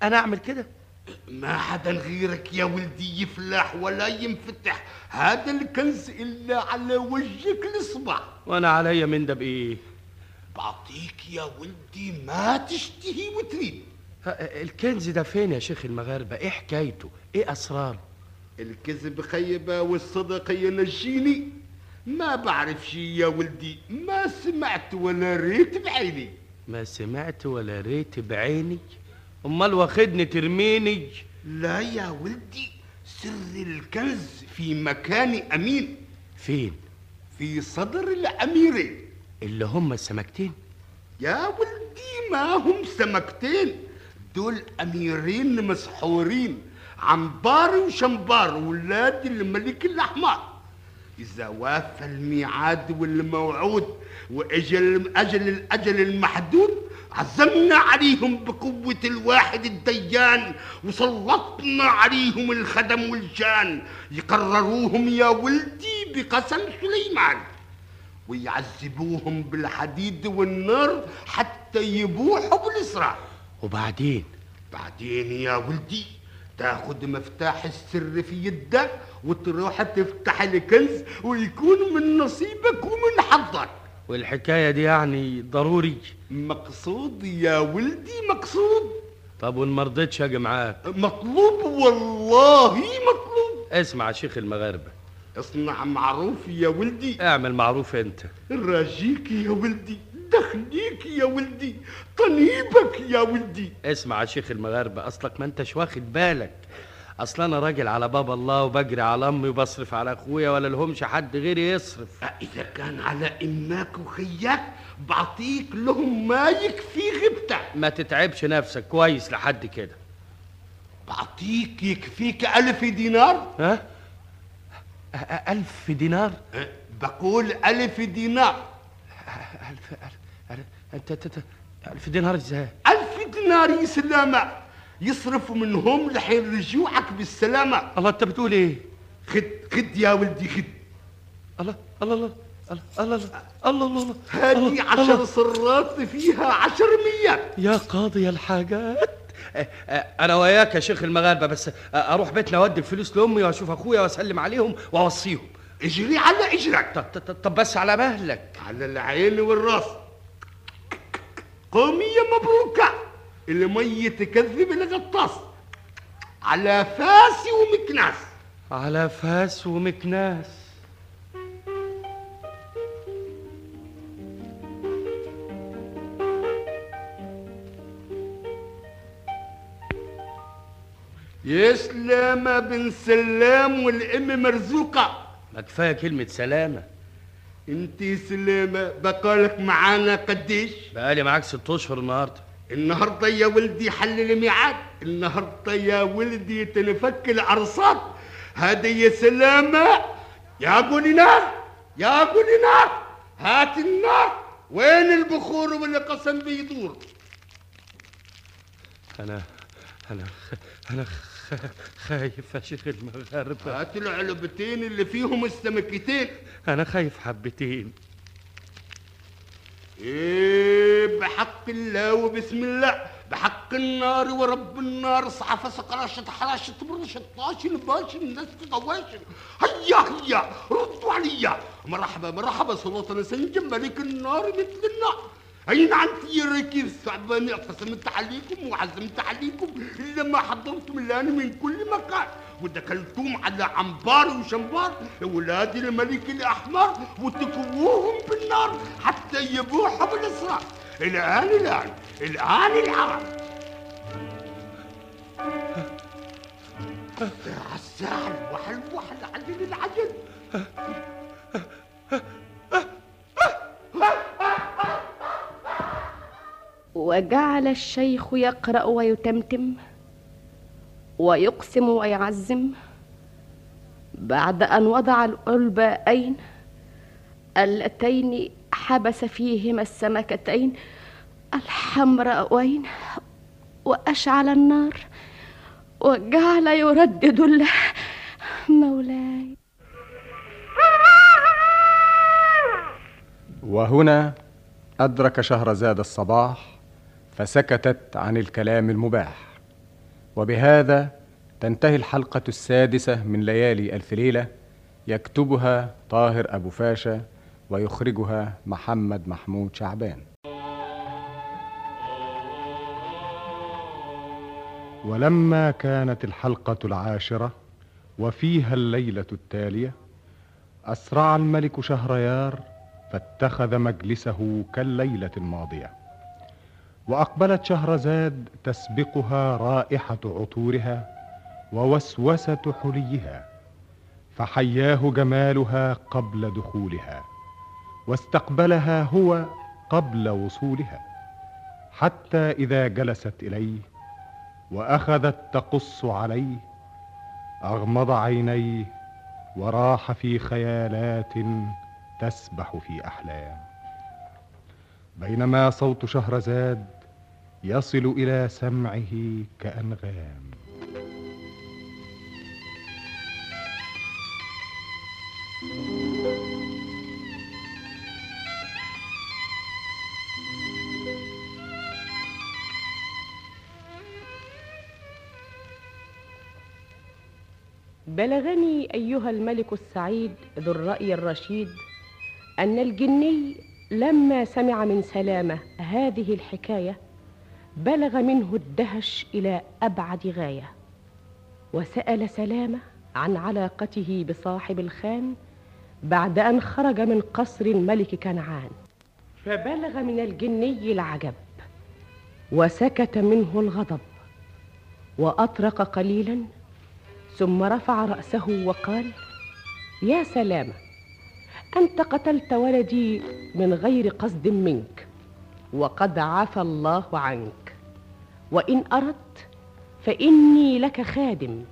أنا أعمل كده؟ ما حدا غيرك يا ولدي يفلح ولا ينفتح. هذا الكنز إلا على وجهك الإصبع. وأنا عليا من ده بايه بعطيك يا ولدي ما تشتهي وتريد. الكنز ده فين يا شيخ المغاربة؟ إيه حكايته؟ إيه أسراره؟ الكذب خيبة والصدق ينجيني ما بعرف شي يا ولدي ما سمعت ولا ريت بعيني. ما سمعت ولا ريت بعيني؟ أمال واخدني ترميني؟ لا يا ولدي سر الكنز في مكان أمين. فين؟ في صدر الاميرين اللي هم السمكتين يا ولدي ما هم سمكتين. دول أميرين مسحورين. عنبار وشمبار ولاد الملك الأحمر. إذا وافى الميعاد والموعود واجل أجل الاجل المحدود عزمنا عليهم بقوة الواحد الديان وسلطنا عليهم الخدم والجان. يقرروهم يا ولدي بقسم سليمان. ويعذبوهم بالحديد والنار حتى يبوحوا بالإسراء وبعدين؟ بعدين يا ولدي تاخد مفتاح السر في يدك وتروح تفتح الكنز ويكون من نصيبك ومن حظك. والحكاية دي يعني ضروري. مقصود يا ولدي مقصود. طب وإن ما رضيتش أجي معاك؟ مطلوب والله مطلوب. اسمع يا شيخ المغاربة. اصنع معروف يا ولدي. اعمل معروف انت. راجيك يا ولدي. دخليك يا ولدي طنيبك يا ولدي. اسمع يا شيخ المغاربة أصلك ما أنتش واخد بالك. أصل أنا راجل على باب الله وبجري على أمي وبصرف على أخويا ولا لهمش حد غيري يصرف. إذا كان على إماك وخياك بعطيك لهم ما يكفي غبتك ما تتعبش نفسك كويس لحد كده. بعطيك يكفيك ألف دينار. ها؟ أ- ألف دينار؟ بقول ألف دينار. انت ألف دينار إزاي؟ ألف دينار يا سلامة يصرفوا منهم لحين رجوعك بالسلامة. الله أنت بتقول إيه؟ خد خد يا ولدي خد. الله الله الله الله الله الله الله هذه عشر صرات فيها عشر مية. يا قاضي الحاجات. أه، أه، أنا وياك يا شيخ المغاربة بس أه، أروح بيتنا اودي الفلوس لأمي وأشوف أخويا وأسلم عليهم وأوصيهم. اجري على إجرك. طب, طب بس على مهلك. على العين والراس. قومي يا مبروكة المية تكذب الغطاس على فاس ومكناس. على فاس ومكناس. يا سلامة بن سلام والأم مرزوقة. ما كفاية كلمة سلامة. انت سلامة بقالك معانا قديش؟ بقالي معاك ست أشهر النهارده. النهارده يا ولدي حل الميعاد. النهارده يا ولدي تنفك العرصات. يا سلامة يا أبو نار يا أبو نار هات النار. وين البخور والقسم بيدور؟ أنا أنا أنا خايف يا شيخ المغاربه هات العلبتين اللي فيهم السمكتين. أنا خايف حبتين. إيه بحق الله وبسم الله. بحق النار ورب النار. صعفص قرشت حرشت برشت فاشن باشن الناس طواشن. هيا هيا ردوا عليا. مرحبا مرحبا سلطان سنجم ملك النار مثل النار أين أنت يا ركيب؟ الثعبان اقسمت عليكم وعزمت عليكم إلا ما حضرتم الآن من كل مكان. ودخلتم على عنبار وشنبار أولاد الملك الأحمر وتكووهم بالنار حتى يبوحوا بالاسرع الآن الآن الآن الان عسال وحل وحل عجل العجل. وجعل الشيخ يقرأ ويتمتم ويقسم ويعزم بعد أن وضع الالباءين اللتين حبس فيهما السمكتين الحمراءين وأشعل النار وجعل يردد له مولاي وهنا أدرك شهرزاد الصباح فسكتت عن الكلام المباح. وبهذا تنتهي الحلقة السادسة من ليالي ألف ليلة يكتبها طاهر أبو فاشا ويخرجها محمد محمود شعبان. ولما كانت الحلقة العاشرة وفيها الليلة التالية أسرع الملك شهريار فاتخذ مجلسه كالليلة الماضية. وأقبلت شهرزاد تسبقها رائحة عطورها ووسوسة حليها فحياه جمالها قبل دخولها واستقبلها هو قبل وصولها حتى إذا جلست إليه وأخذت تقص عليه أغمض عينيه وراح في خيالات تسبح في أحلام. بينما صوت شهرزاد يصل إلى سمعه كأنغام. بلغني أيها الملك السعيد ذو الرأي الرشيد أن الجني لما سمع من سلامة هذه الحكاية بلغ منه الدهش إلى أبعد غاية. وسأل سلامة عن علاقته بصاحب الخان بعد أن خرج من قصر الملك كنعان. فبلغ من الجني العجب وسكت منه الغضب وأطرق قليلا ثم رفع رأسه وقال يا سلامة أنت قتلت ولدي من غير قصد منك وقد عفى الله عنك. وإن أردت فإني لك خادم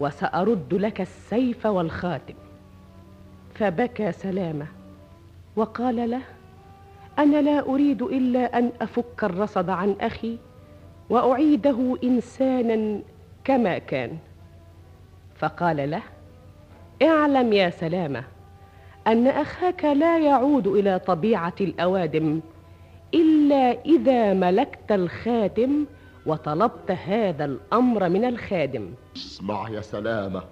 وسأرد لك السيف والخاتم. فبكى سلامة وقال له أنا لا أريد إلا أن أفك الرصد عن أخي وأعيده إنسانا كما كان. فقال له اعلم يا سلامة أن أخاك لا يعود إلى طبيعة الأوادم إلا إذا ملكت الخاتم وطلبت هذا الأمر من الخادم. اسمع يا سلامة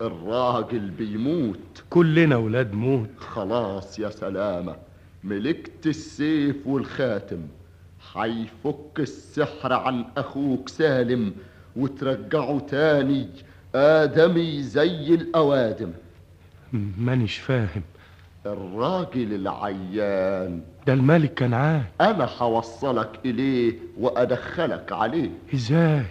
الراجل بيموت. كلنا ولاد موت. خلاص يا سلامة ملكت السيف والخاتم. حيفك السحر عن أخوك سالم وترجعه تاني آدمي زي الأوادم. مانيش فاهم. الراجل العيان. ده الملك كنعان أنا حوصلك إليه وأدخلك عليه. إزاي؟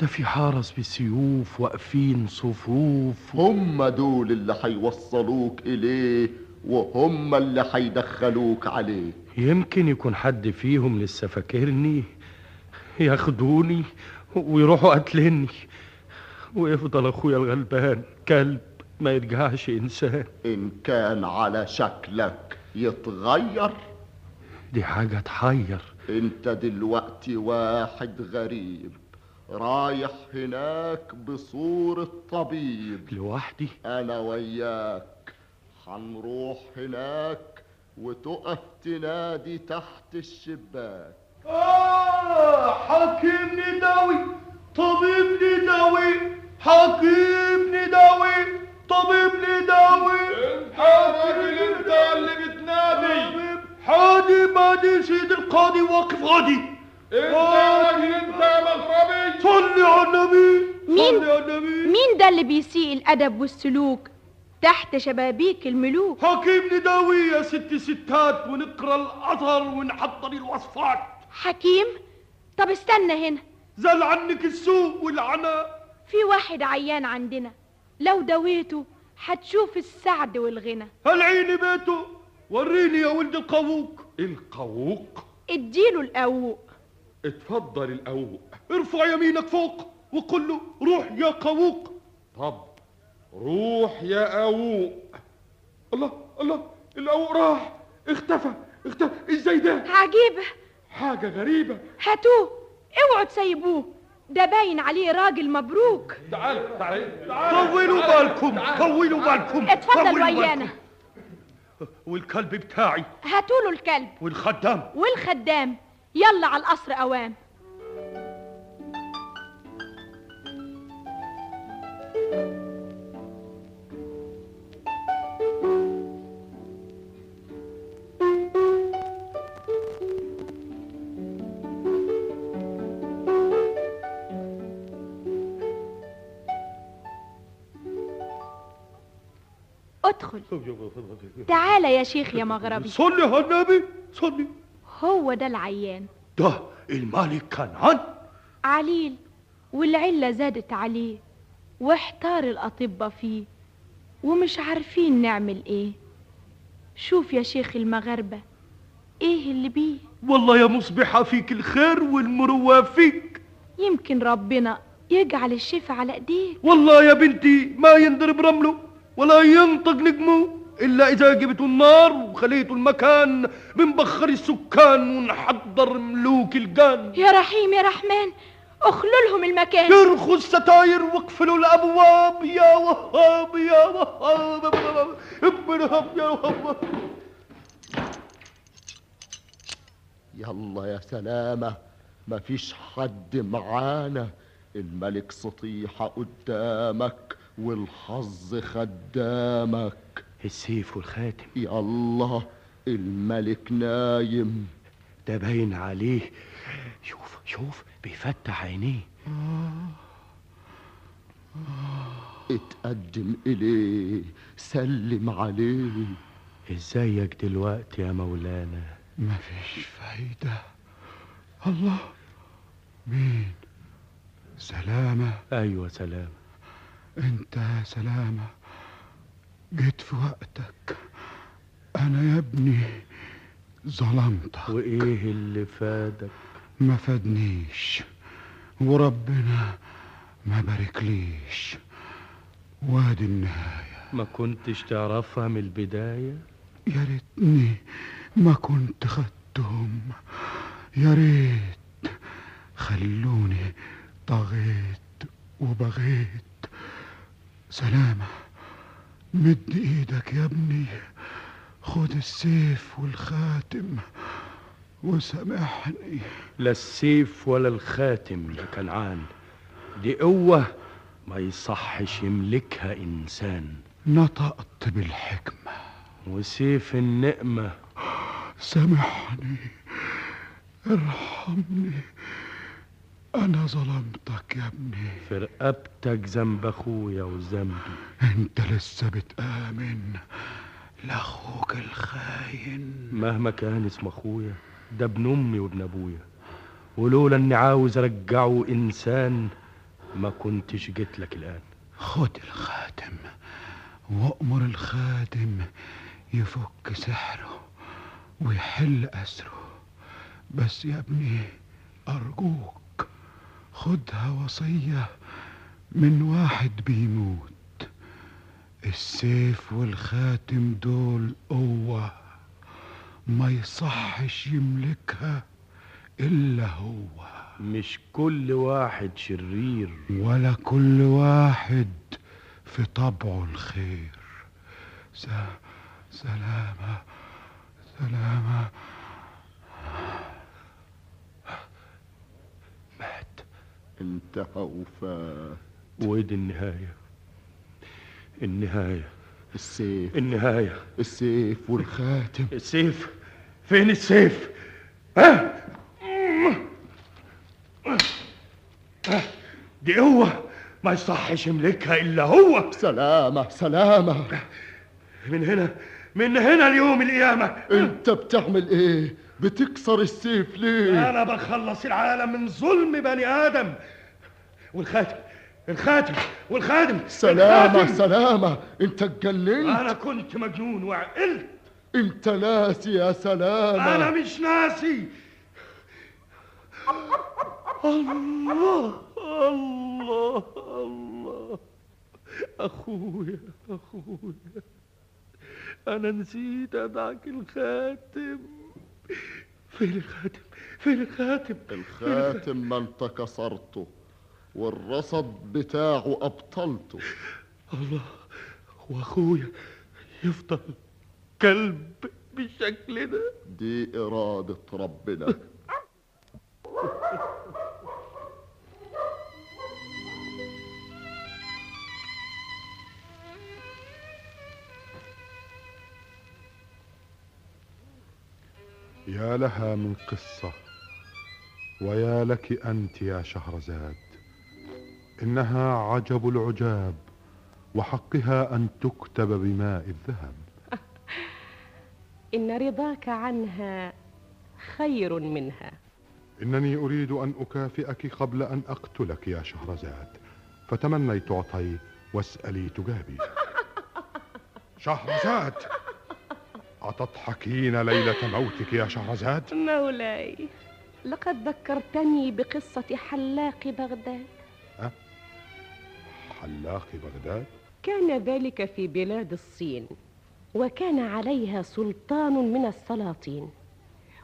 ده في حرس بسيوف واقفين صفوف. هم دول اللي حيوصلوك إليه وهم اللي حيدخلوك عليه. يمكن يكون حد فيهم لسه فاكرني. ياخدوني ويروحوا قتلني. ويفضل أخويا الغلبان كلب. ما يرجعش إنسان. إن كان على شكلك يتغير. دي حاجة تحير. أنت دلوقتي واحد غريب رايح هناك بصورة طبيب. لوحدي؟ أنا وياك. هنروح هناك وتقف تنادي تحت الشباك. آه حكيم نداوي طبيب نداوي حكيم نداوي. طبيب نداوي انت راجل انت اللي بتنادي. حادي بادي سيد القاضي واقف غادي. انت راجل انت مغربي. صلي على النبي. مين؟ صلي على النبي. مين ده اللي بيسيء الأدب والسلوك؟ تحت شبابيك الملوك. حكيم نداوي يا ست ستات ونقرأ الاثر ونحضر الوصفات. حكيم؟ طب استنى هنا. زال عنك السوء والعناء. في واحد عيان عندنا. لو دويته هتشوف السعد والغنى. هالعيني بيته وريني يا ولد القووق. القووق؟ اديله القووق اتفضل القووق ارفع يمينك فوق وقل له روح يا قووق. طب روح يا قووق الله الله القووق راح. اختفى اختفى. إزاي ده؟ عجيبة. حاجة غريبة. هاتوه اوعوا تسيبوه. ده باين عليه راجل مبروك. تعال تعال. طولوا بالكم طولوا بالكم اتفضل ويانا. والكلب بتاعي. هاتوله الكلب. والخدام. والخدام. يلا على القصر أوام. ادخل تعال يا شيخ يا مغربي. صلي على النبي صلي. هو ده العيان. ده الملك كنعان. عليل والعلة زادت عليه واحتار الأطباء فيه ومش عارفين نعمل إيه. شوف يا شيخ المغاربة إيه اللي بيه؟ والله يا مصبحة فيك الخير والمروة فيك. يمكن ربنا يجعل الشفا على إيديك. والله يا بنتي ما ينضرب رمله. ولا ينطق نجمه إلا إذا جبتوا النار وخليتوا المكان من بخر السكان ونحضر ملوك الجان. يا رحيم يا رحمن اخلوا لهم المكان. ارخوا الستاير واقفلوا الأبواب. يا وهاب يا وهاب ابنهم يا وهاب. يلا يا سلامة مفيش حد معانا. الملك سطيحة قدامك. والحظ خدامك. السيف والخاتم يلا الملك نايم. ده باين عليه. شوف شوف بيفتح عينيه. اتقدم إليه سلم عليه. إزيك دلوقتي يا مولانا؟ مفيش فايدة. الله مين؟ سلامة. أيوه سلام أنت يا سلامة جيت في وقتك. أنا يا ابني ظلمتك. وإيه اللي فادك؟ ما فادنيش وربنا ما باركليش. وادي النهاية. ما كنتش تعرفها من البداية؟ يا ريتني ما كنت خدتهم. يا ريت خلوني طغيت وبغيت. سلامة. مد إيدك يا ابني. خد السيف والخاتم وسامحني. لا السيف ولا الخاتم يا كنعان. دي قوة ما يصحش يملكها إنسان. نطقت بالحكمة. وسيف النقمة. سامحني. ارحمني. أنا ظلمتك يا ابني. في رقبتك ذنب أخويا وذنبي. أنت لسه بتآمن لأخوك الخاين. مهما كان اسم أخويا ده ابن أمي وابن أبويا. ولولا إني عاوز أرجعه إنسان ما كنتش جيت لك الآن. خد الخاتم وأمر الخادم يفك سحره ويحل أسره. بس يا ابني أرجوك. خدها وصية من واحد بيموت. السيف والخاتم دول قوة ما يصحش يملكها إلا هو. مش كل واحد شرير. ولا كل واحد في طبعه الخير. س... سلامة سلامة. انتهى وفات ودي النهاية؟ النهاية. السيف. النهاية. السيف والخاتم. السيف. فين السيف؟ ها؟ دي قوة ما يصحش يملكها إلا هو. سلامة سلامة. من هنا من هنا اليوم القيامة. انت بتعمل إيه؟ بتكسر السيف ليه؟ أنا بخلص العالم من ظلم بني آدم. والخاتم الخاتم والخادم سلامة الخاتم. سلامة. انت اتجننت أنا كنت مجنون وعقلت. انت ناسي يا سلامة. أنا مش ناسي. الله الله الله. أخويا أخويا. أنا نسيت أبعك الخاتم. فين الخاتم؟ فين الخاتم؟ الخاتم؟ ما انت كسرته والرصد بتاعه أبطلته. (laughs) الله وأخويا يفضل كلب بالشكل ده دي إرادة ربنا. (laughs) يا لها من قصة ويا لك أنت يا شهرزاد. إنها عجب العجاب وحقها أن تكتب بماء الذهب. (laughs) إن رضاك عنها خير منها. إنني أريد أن أكافئك قبل أن أقتلك يا شهرزاد. فتمني تعطي واسألي تجابي. (laughs) شهرزاد! أتضحكين ليلة موتك يا شهرزاد؟ مولاي لقد ذكرتني بقصة حلاق بغداد. حلاق بغداد؟ كان ذلك في بلاد الصين وكان عليها سلطان من السلاطين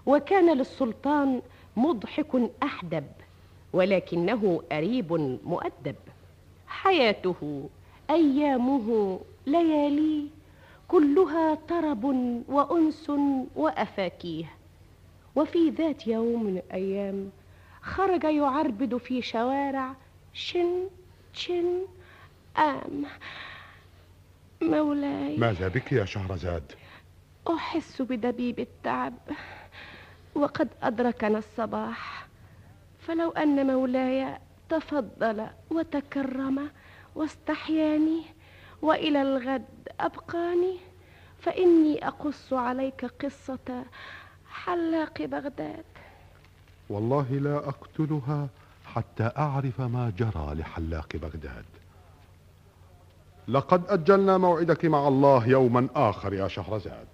وكان للسلطان مضحك أحدب ولكنه أريب مؤدب. حياته أيامه لياليه كلها طرب وأنس وأفاكيه. وفي ذات يوم من الأيام خرج يعربد في شوارع شن شن ام مولاي. ماذا بك يا شهرزاد؟ أحس بدبيب التعب وقد أدركنا الصباح. فلو أن مولاي تفضل وتكرم واستحياني وإلى الغد أبقاني فإني أقص عليك قصة حلاق بغداد. والله لا أقتلها حتى أعرف ما جرى لحلاق بغداد. لقد أجلنا موعدك مع الله يوما آخر يا شهرزاد.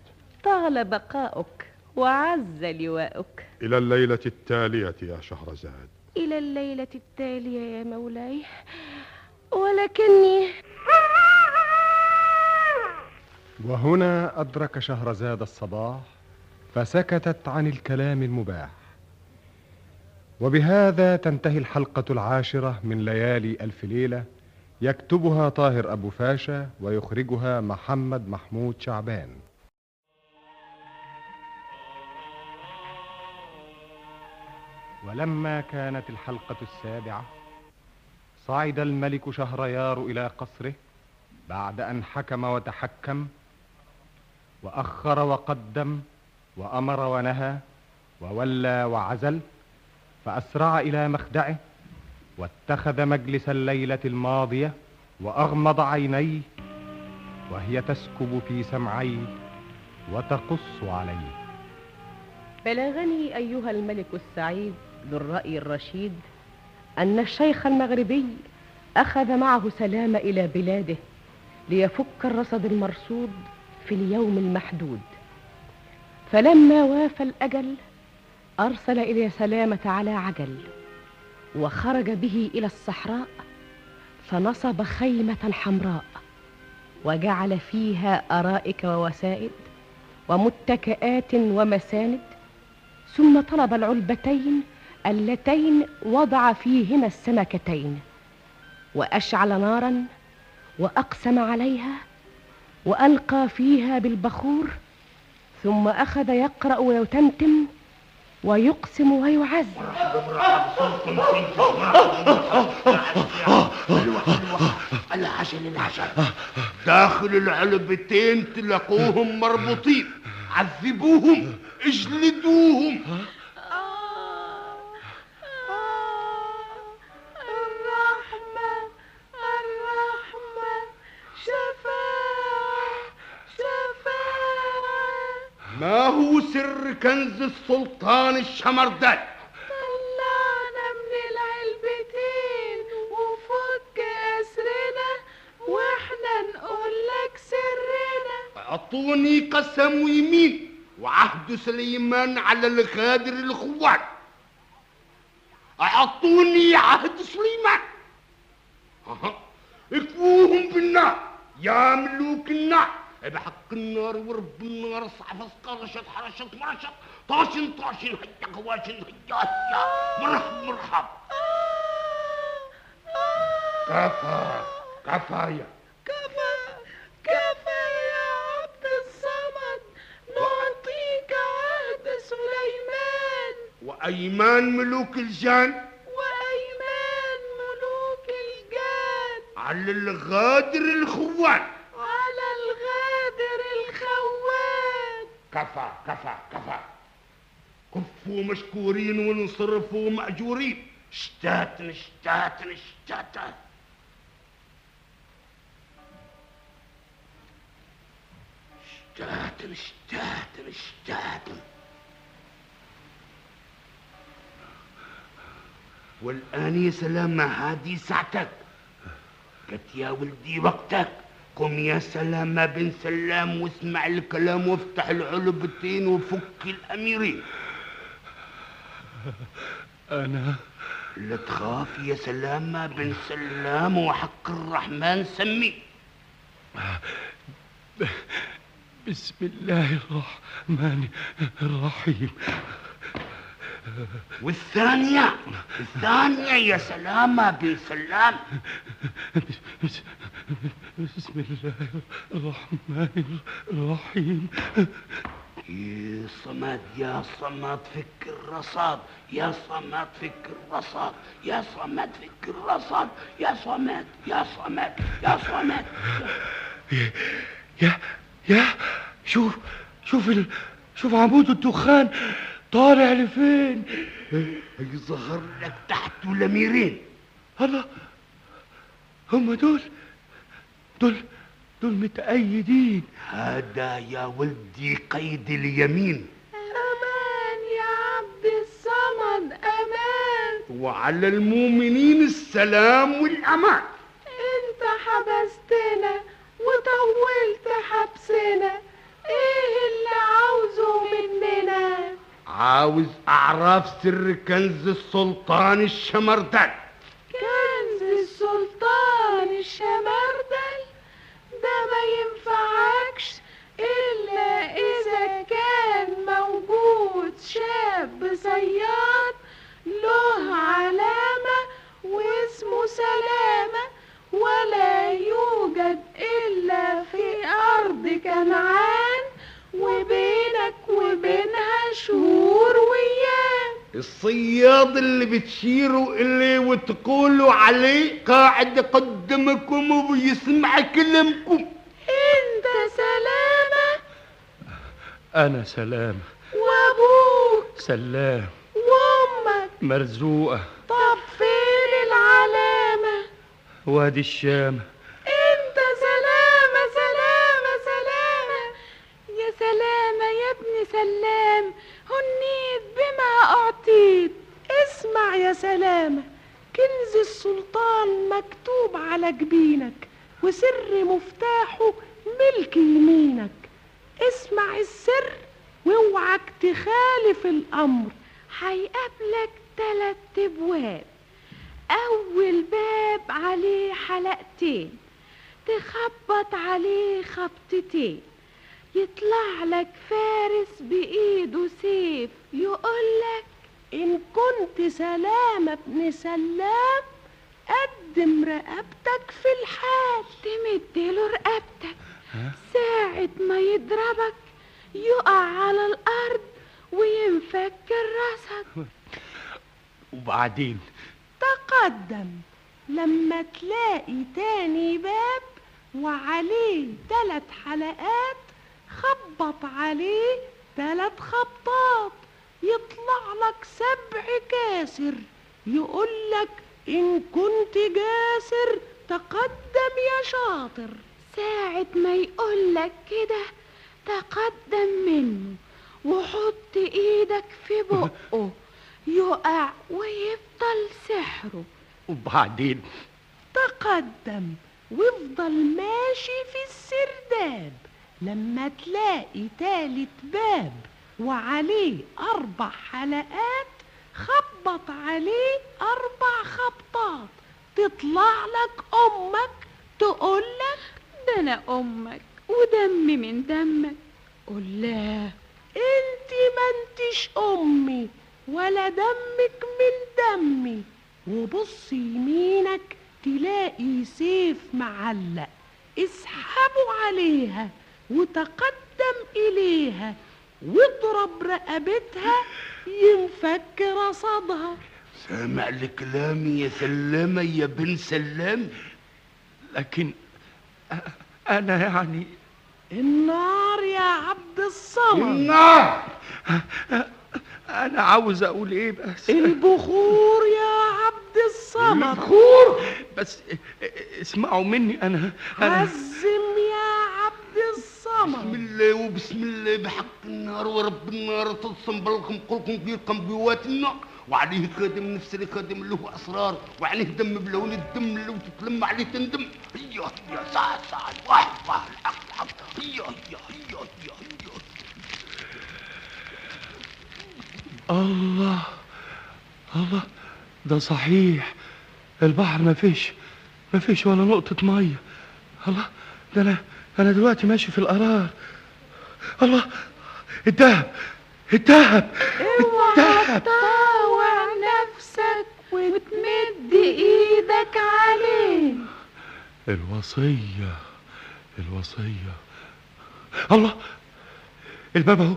طال بقاؤك وعز لواؤك. إلى الليلة التالية يا شهرزاد. إلى الليلة التالية يا مولاي. ولكني وهنا أدرك شهرزاد الصباح فسكتت عن الكلام المباح. وبهذا تنتهي الحلقة العاشرة من ليالي ألف ليلة يكتبها طاهر أبو فاشا ويخرجها محمد محمود شعبان. ولما كانت الحلقة السابعة صعد الملك شهريار إلى قصره بعد أن حكم وتحكم وأخر وقدم وأمر ونهى وولى وعزل فأسرع إلى مخدعه واتخذ مجلس الليلة الماضية وأغمض عينيه وهي تسكب في سمعيه وتقص عليه. بلغني أيها الملك السعيد ذو الرأي الرشيد أن الشيخ المغربي أخذ معه سلام إلى بلاده ليفك الرصد المرصود في اليوم المحدود. فلما وافى الأجل أرسل إلى سلامة على عجل. وخرج به إلى الصحراء فنصب خيمة حمراء وجعل فيها أرائك ووسائد ومتكئات ومساند ثم طلب العلبتين اللتين وضع فيهما السمكتين وأشعل نارا وأقسم عليها وألقى فيها بالبخور ثم أخذ يقرأ ويتمتم ويقسم ويعز. العسل العسل داخل العلبتين تلاقوهم مربوطين. عذبوهم اجلدوهم. كنز السلطان الشمردل طلعنا من العلبتين وفك أسرنا وإحنا نقول لك سرنا. أعطوني قسم ويمين وعهد سليمان على الغادر الخوان. أعطوني عهد سليمان. أها. اكووهم بالنار يا ملوك النار. بحق النار ورب النار صعفص قرشت حرشت مرشت طاشن طاشن هيا قواشن هيا هيا مرحب مرحب. كفى كفايا كفى كفى يا عبد الصمد. نعطيك عهد سليمان. وأيمان ملوك الجان. وأيمان ملوك الجان. على الغادر الخوان. كفى كفى كفى. كفوا مشكورين وانصرفوا مأجورين. اشتاتن اشتاتن اشتاتن اشتاتن اشتاتن اشتاتن والآن يا سلامة هذه ساعتك؟ قلت يا ولدي وقتك. قم يا سلامة بن سلام واسمع الكلام وافتح العلبتين وفك الأميرين. (laughs) أنا. لا تخاف يا سلامة بن سلام وحق الرحمن سمي. (laughs) بسم الله الرحمن الرحيم. والثانية الثانية يا سلامة بن سلام بسم الله الرحمن الرحيم. يا صمد يا صمد فك الرصاد. يا صمد فك الرصاد. يا صمد فك الرصاد. يا صمد يا صمد يا صمد. يا يا شوف شوف ال... شوف عمود الدخان. طالع لفين؟ يظهر لك تحت الأميرين الله هم دول دول دول متأيدين. هذا يا ولدي قيد اليمين. أمان يا عبد الصمد أمان. وعلى المؤمنين السلام والأمان. أنت حبستنا وطولت حبسنا إيه اللي عاوزه مننا؟ عاوز أعرف سر كنز السلطان الشمردل كنز السلطان الشمردل ده ما ينفعكش إلا إذا كان موجود شاب صياد له علامة واسمه سلامة ولا يوجد إلا في أرض كنعان. وبينك وبينها شهور وأيام الصياد اللي بتشيروا إليه وتقولوا عليه قاعد قدامكم وبيسمع كلامكم انت سلامة. أنا سلام وأبوك. سلام. وأمك. مرزوقة. طب فين العلامة؟ وادي الشام. سلام هنيت بما أعطيت. اسمع يا سلامة كنز السلطان مكتوب على جبينك وسر مفتاحه ملك يمينك. اسمع السر واوعك تخالف الأمر. هيقابلك تلات أبواب. أول باب عليه حلقتين تخبط عليه خبطتين. يطلع لك فارس بإيده سيف يقولك إن كنت سلامة ابن سلام قدم رقبتك في الحال. تمدله رقبتك ساعة ما يضربك يقع على الأرض وينفك راسك. وبعدين؟ تقدم. لما تلاقي تاني باب وعليه تلات حلقات خبط عليه تلات خبطات. يطلع لك سبع كاسر. يقولك إن كنت جاسر تقدم يا شاطر. ساعة ما يقولك كده تقدم منه وحط إيدك في بقه (laughs) يقع ويفضل سحره. وبعدين؟ تقدم وافضل ماشي في السرداب. لما تلاقي تالت باب وعليه أربع حلقات خبط عليه أربع خبطات. تطلع لك أمك تقولك ده أنا أمك ودمي من دمك. لا أنت ما أنتش أمي ولا دمك من دمي. وبص يمينك تلاقي سيف معلق اسحبوا عليها. وتقدم إليها واضرب رقبتها ينفك رصدها. سامع لكلامي يا سلامة يا بن سلام لكن أنا يعني النار يا عبد الصمد النار أنا عاوز أقول إيه بس البخور يا عبد الصمد البخور بس اسمعوا مني أنا أنا عزم يا عبد الصمد بسم الله وبسم الله بحق النار ورب النار تلصم بلكم قلكم فيكم قوات النار وعليه خادم نفس اللي خادم له أسرار. وعليه دم بلون الدم لو تتلم عليه تندم. هيا هيا سعد سعد واحد واحد الحق الحق هيا هيا هيا هيا هيا. الله الله ده صحيح. البحر ما فيش ما فيش ولا نقطة مية. الله ده أنا أنا دلوقتي ماشي في القرار. الله الدهب الدهب اوعى تطاوع نفسك وتمد إيدك عليه. الوصية الوصية. الله الباب أهو.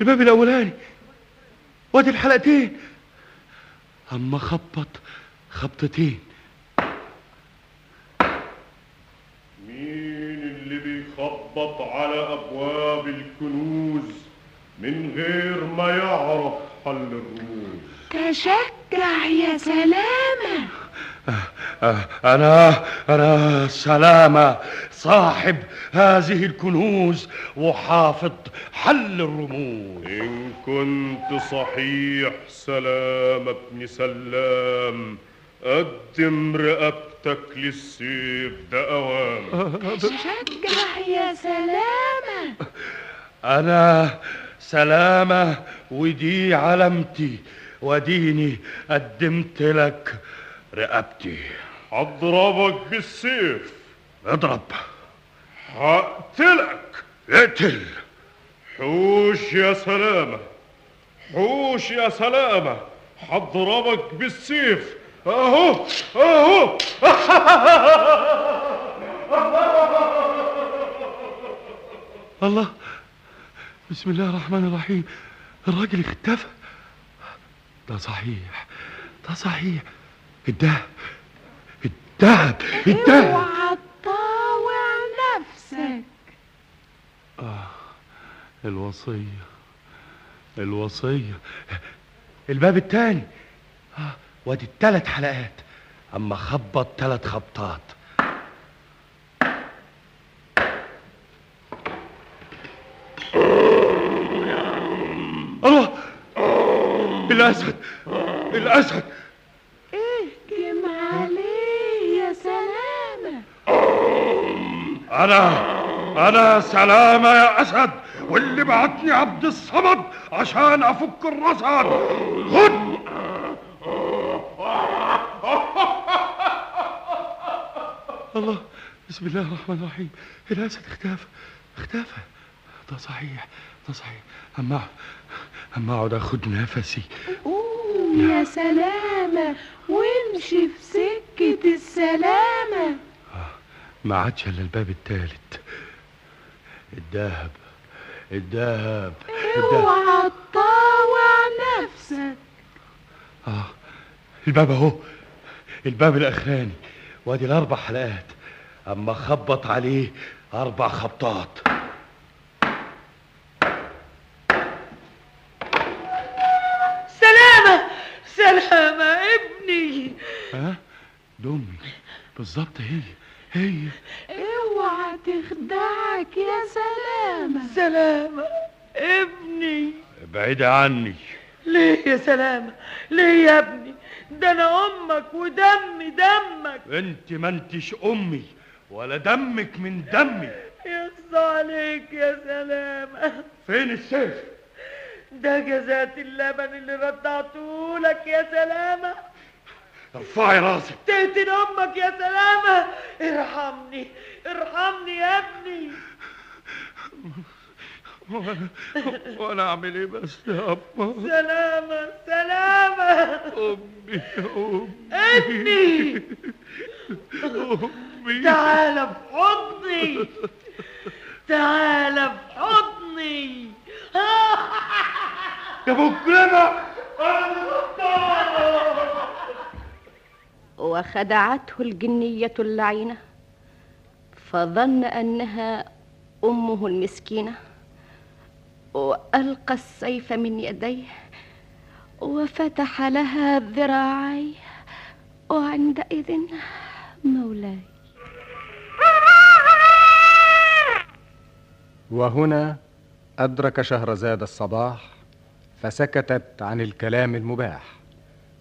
الباب الأولاني. وادي الحلقتين. أما خبط خبطتين مين اللي بيخبط على أبواب الكنوز من غير ما يعرف حل الرموز. تشجع يا سلامة. آه، أنا أنا سلامة صاحب هذه الكنوز وحافظ حل الرموز. إن كنت صحيح سلام ابن سلام قدم رقبتك للسيف ده أوام تشجع يا سلامة. أنا سلامة ودي علامتي وديني قدمت لك رقبتي. هضربك بالسيف. أضرب. هقتلك. اقتل. حوش يا سلامة. حوش يا سلامة. هضربك بالسيف. أهو أهو. الله بسم الله الرحمن الرحيم. الراجل اختفى. ده صحيح ده صحيح. الدهب الدهب الدهب اوعى تطاوع نفسك. آه الوصية الوصية. الباب التاني. آه. وادي التلات حلقات. أما خبط تلات خبطات. الله! الأسد الأسد اهجم عليه يا سلامة. أنا أنا سلامة يا أسد واللي بعتني عبد الصمد عشان أفك الرصد. خد! الله بسم الله الرحمن الرحيم. الأسد اختفى اختفى. ده صحيح ده صحيح. أما أما أقعد أخد نفسي. قوم يا سلامة وامشي في سكة السلامة. ما عادش إلا الباب التالت. الذهب الذهب. اوعى تطاوع نفسك. آه الباب أهو. الباب الأخراني. وادي الأربع حلقات. أما خبط عليه أربع خبطات. سلامة! سلامة ابني! ها؟ دمي. بالظبط هي. هي. اوعى تخدعك يا سلامة. سلامة ابني. ابعدي عني. ليه يا سلامة؟ ليه يا ابني؟ ده أنا أمك ودمي دمك. انت ما انتش امي ولا دمك من دمي. يخص عليك يا سلامة. فين السيف؟ ده جزات اللبن اللي رضعته لك يا سلامة. ارفعي راسك. تقتل أمك يا سلامة. ارحمني ارحمني يا ابني. وأنا اعمل إيه بس يا أبا؟ سلامة سلامة أمي أمي. ابني أمي. تعال في حضني تعال في حضني يا مكرمة وخدعته الجنية اللعينة فظن أنها أمه المسكينة. وألقى السيف من يديه وفتح لها ذراعيه وعندئذ مولاي. وهنا أدرك شهرزاد الصباح فسكتت عن الكلام المباح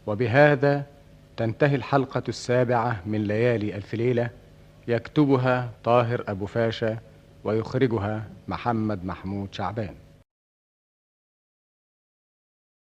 وبهذا تنتهي الحلقة السابعة من ليالي ألف ليلة يكتبها طاهر أبو فاشا ويخرجها محمد محمود شعبان.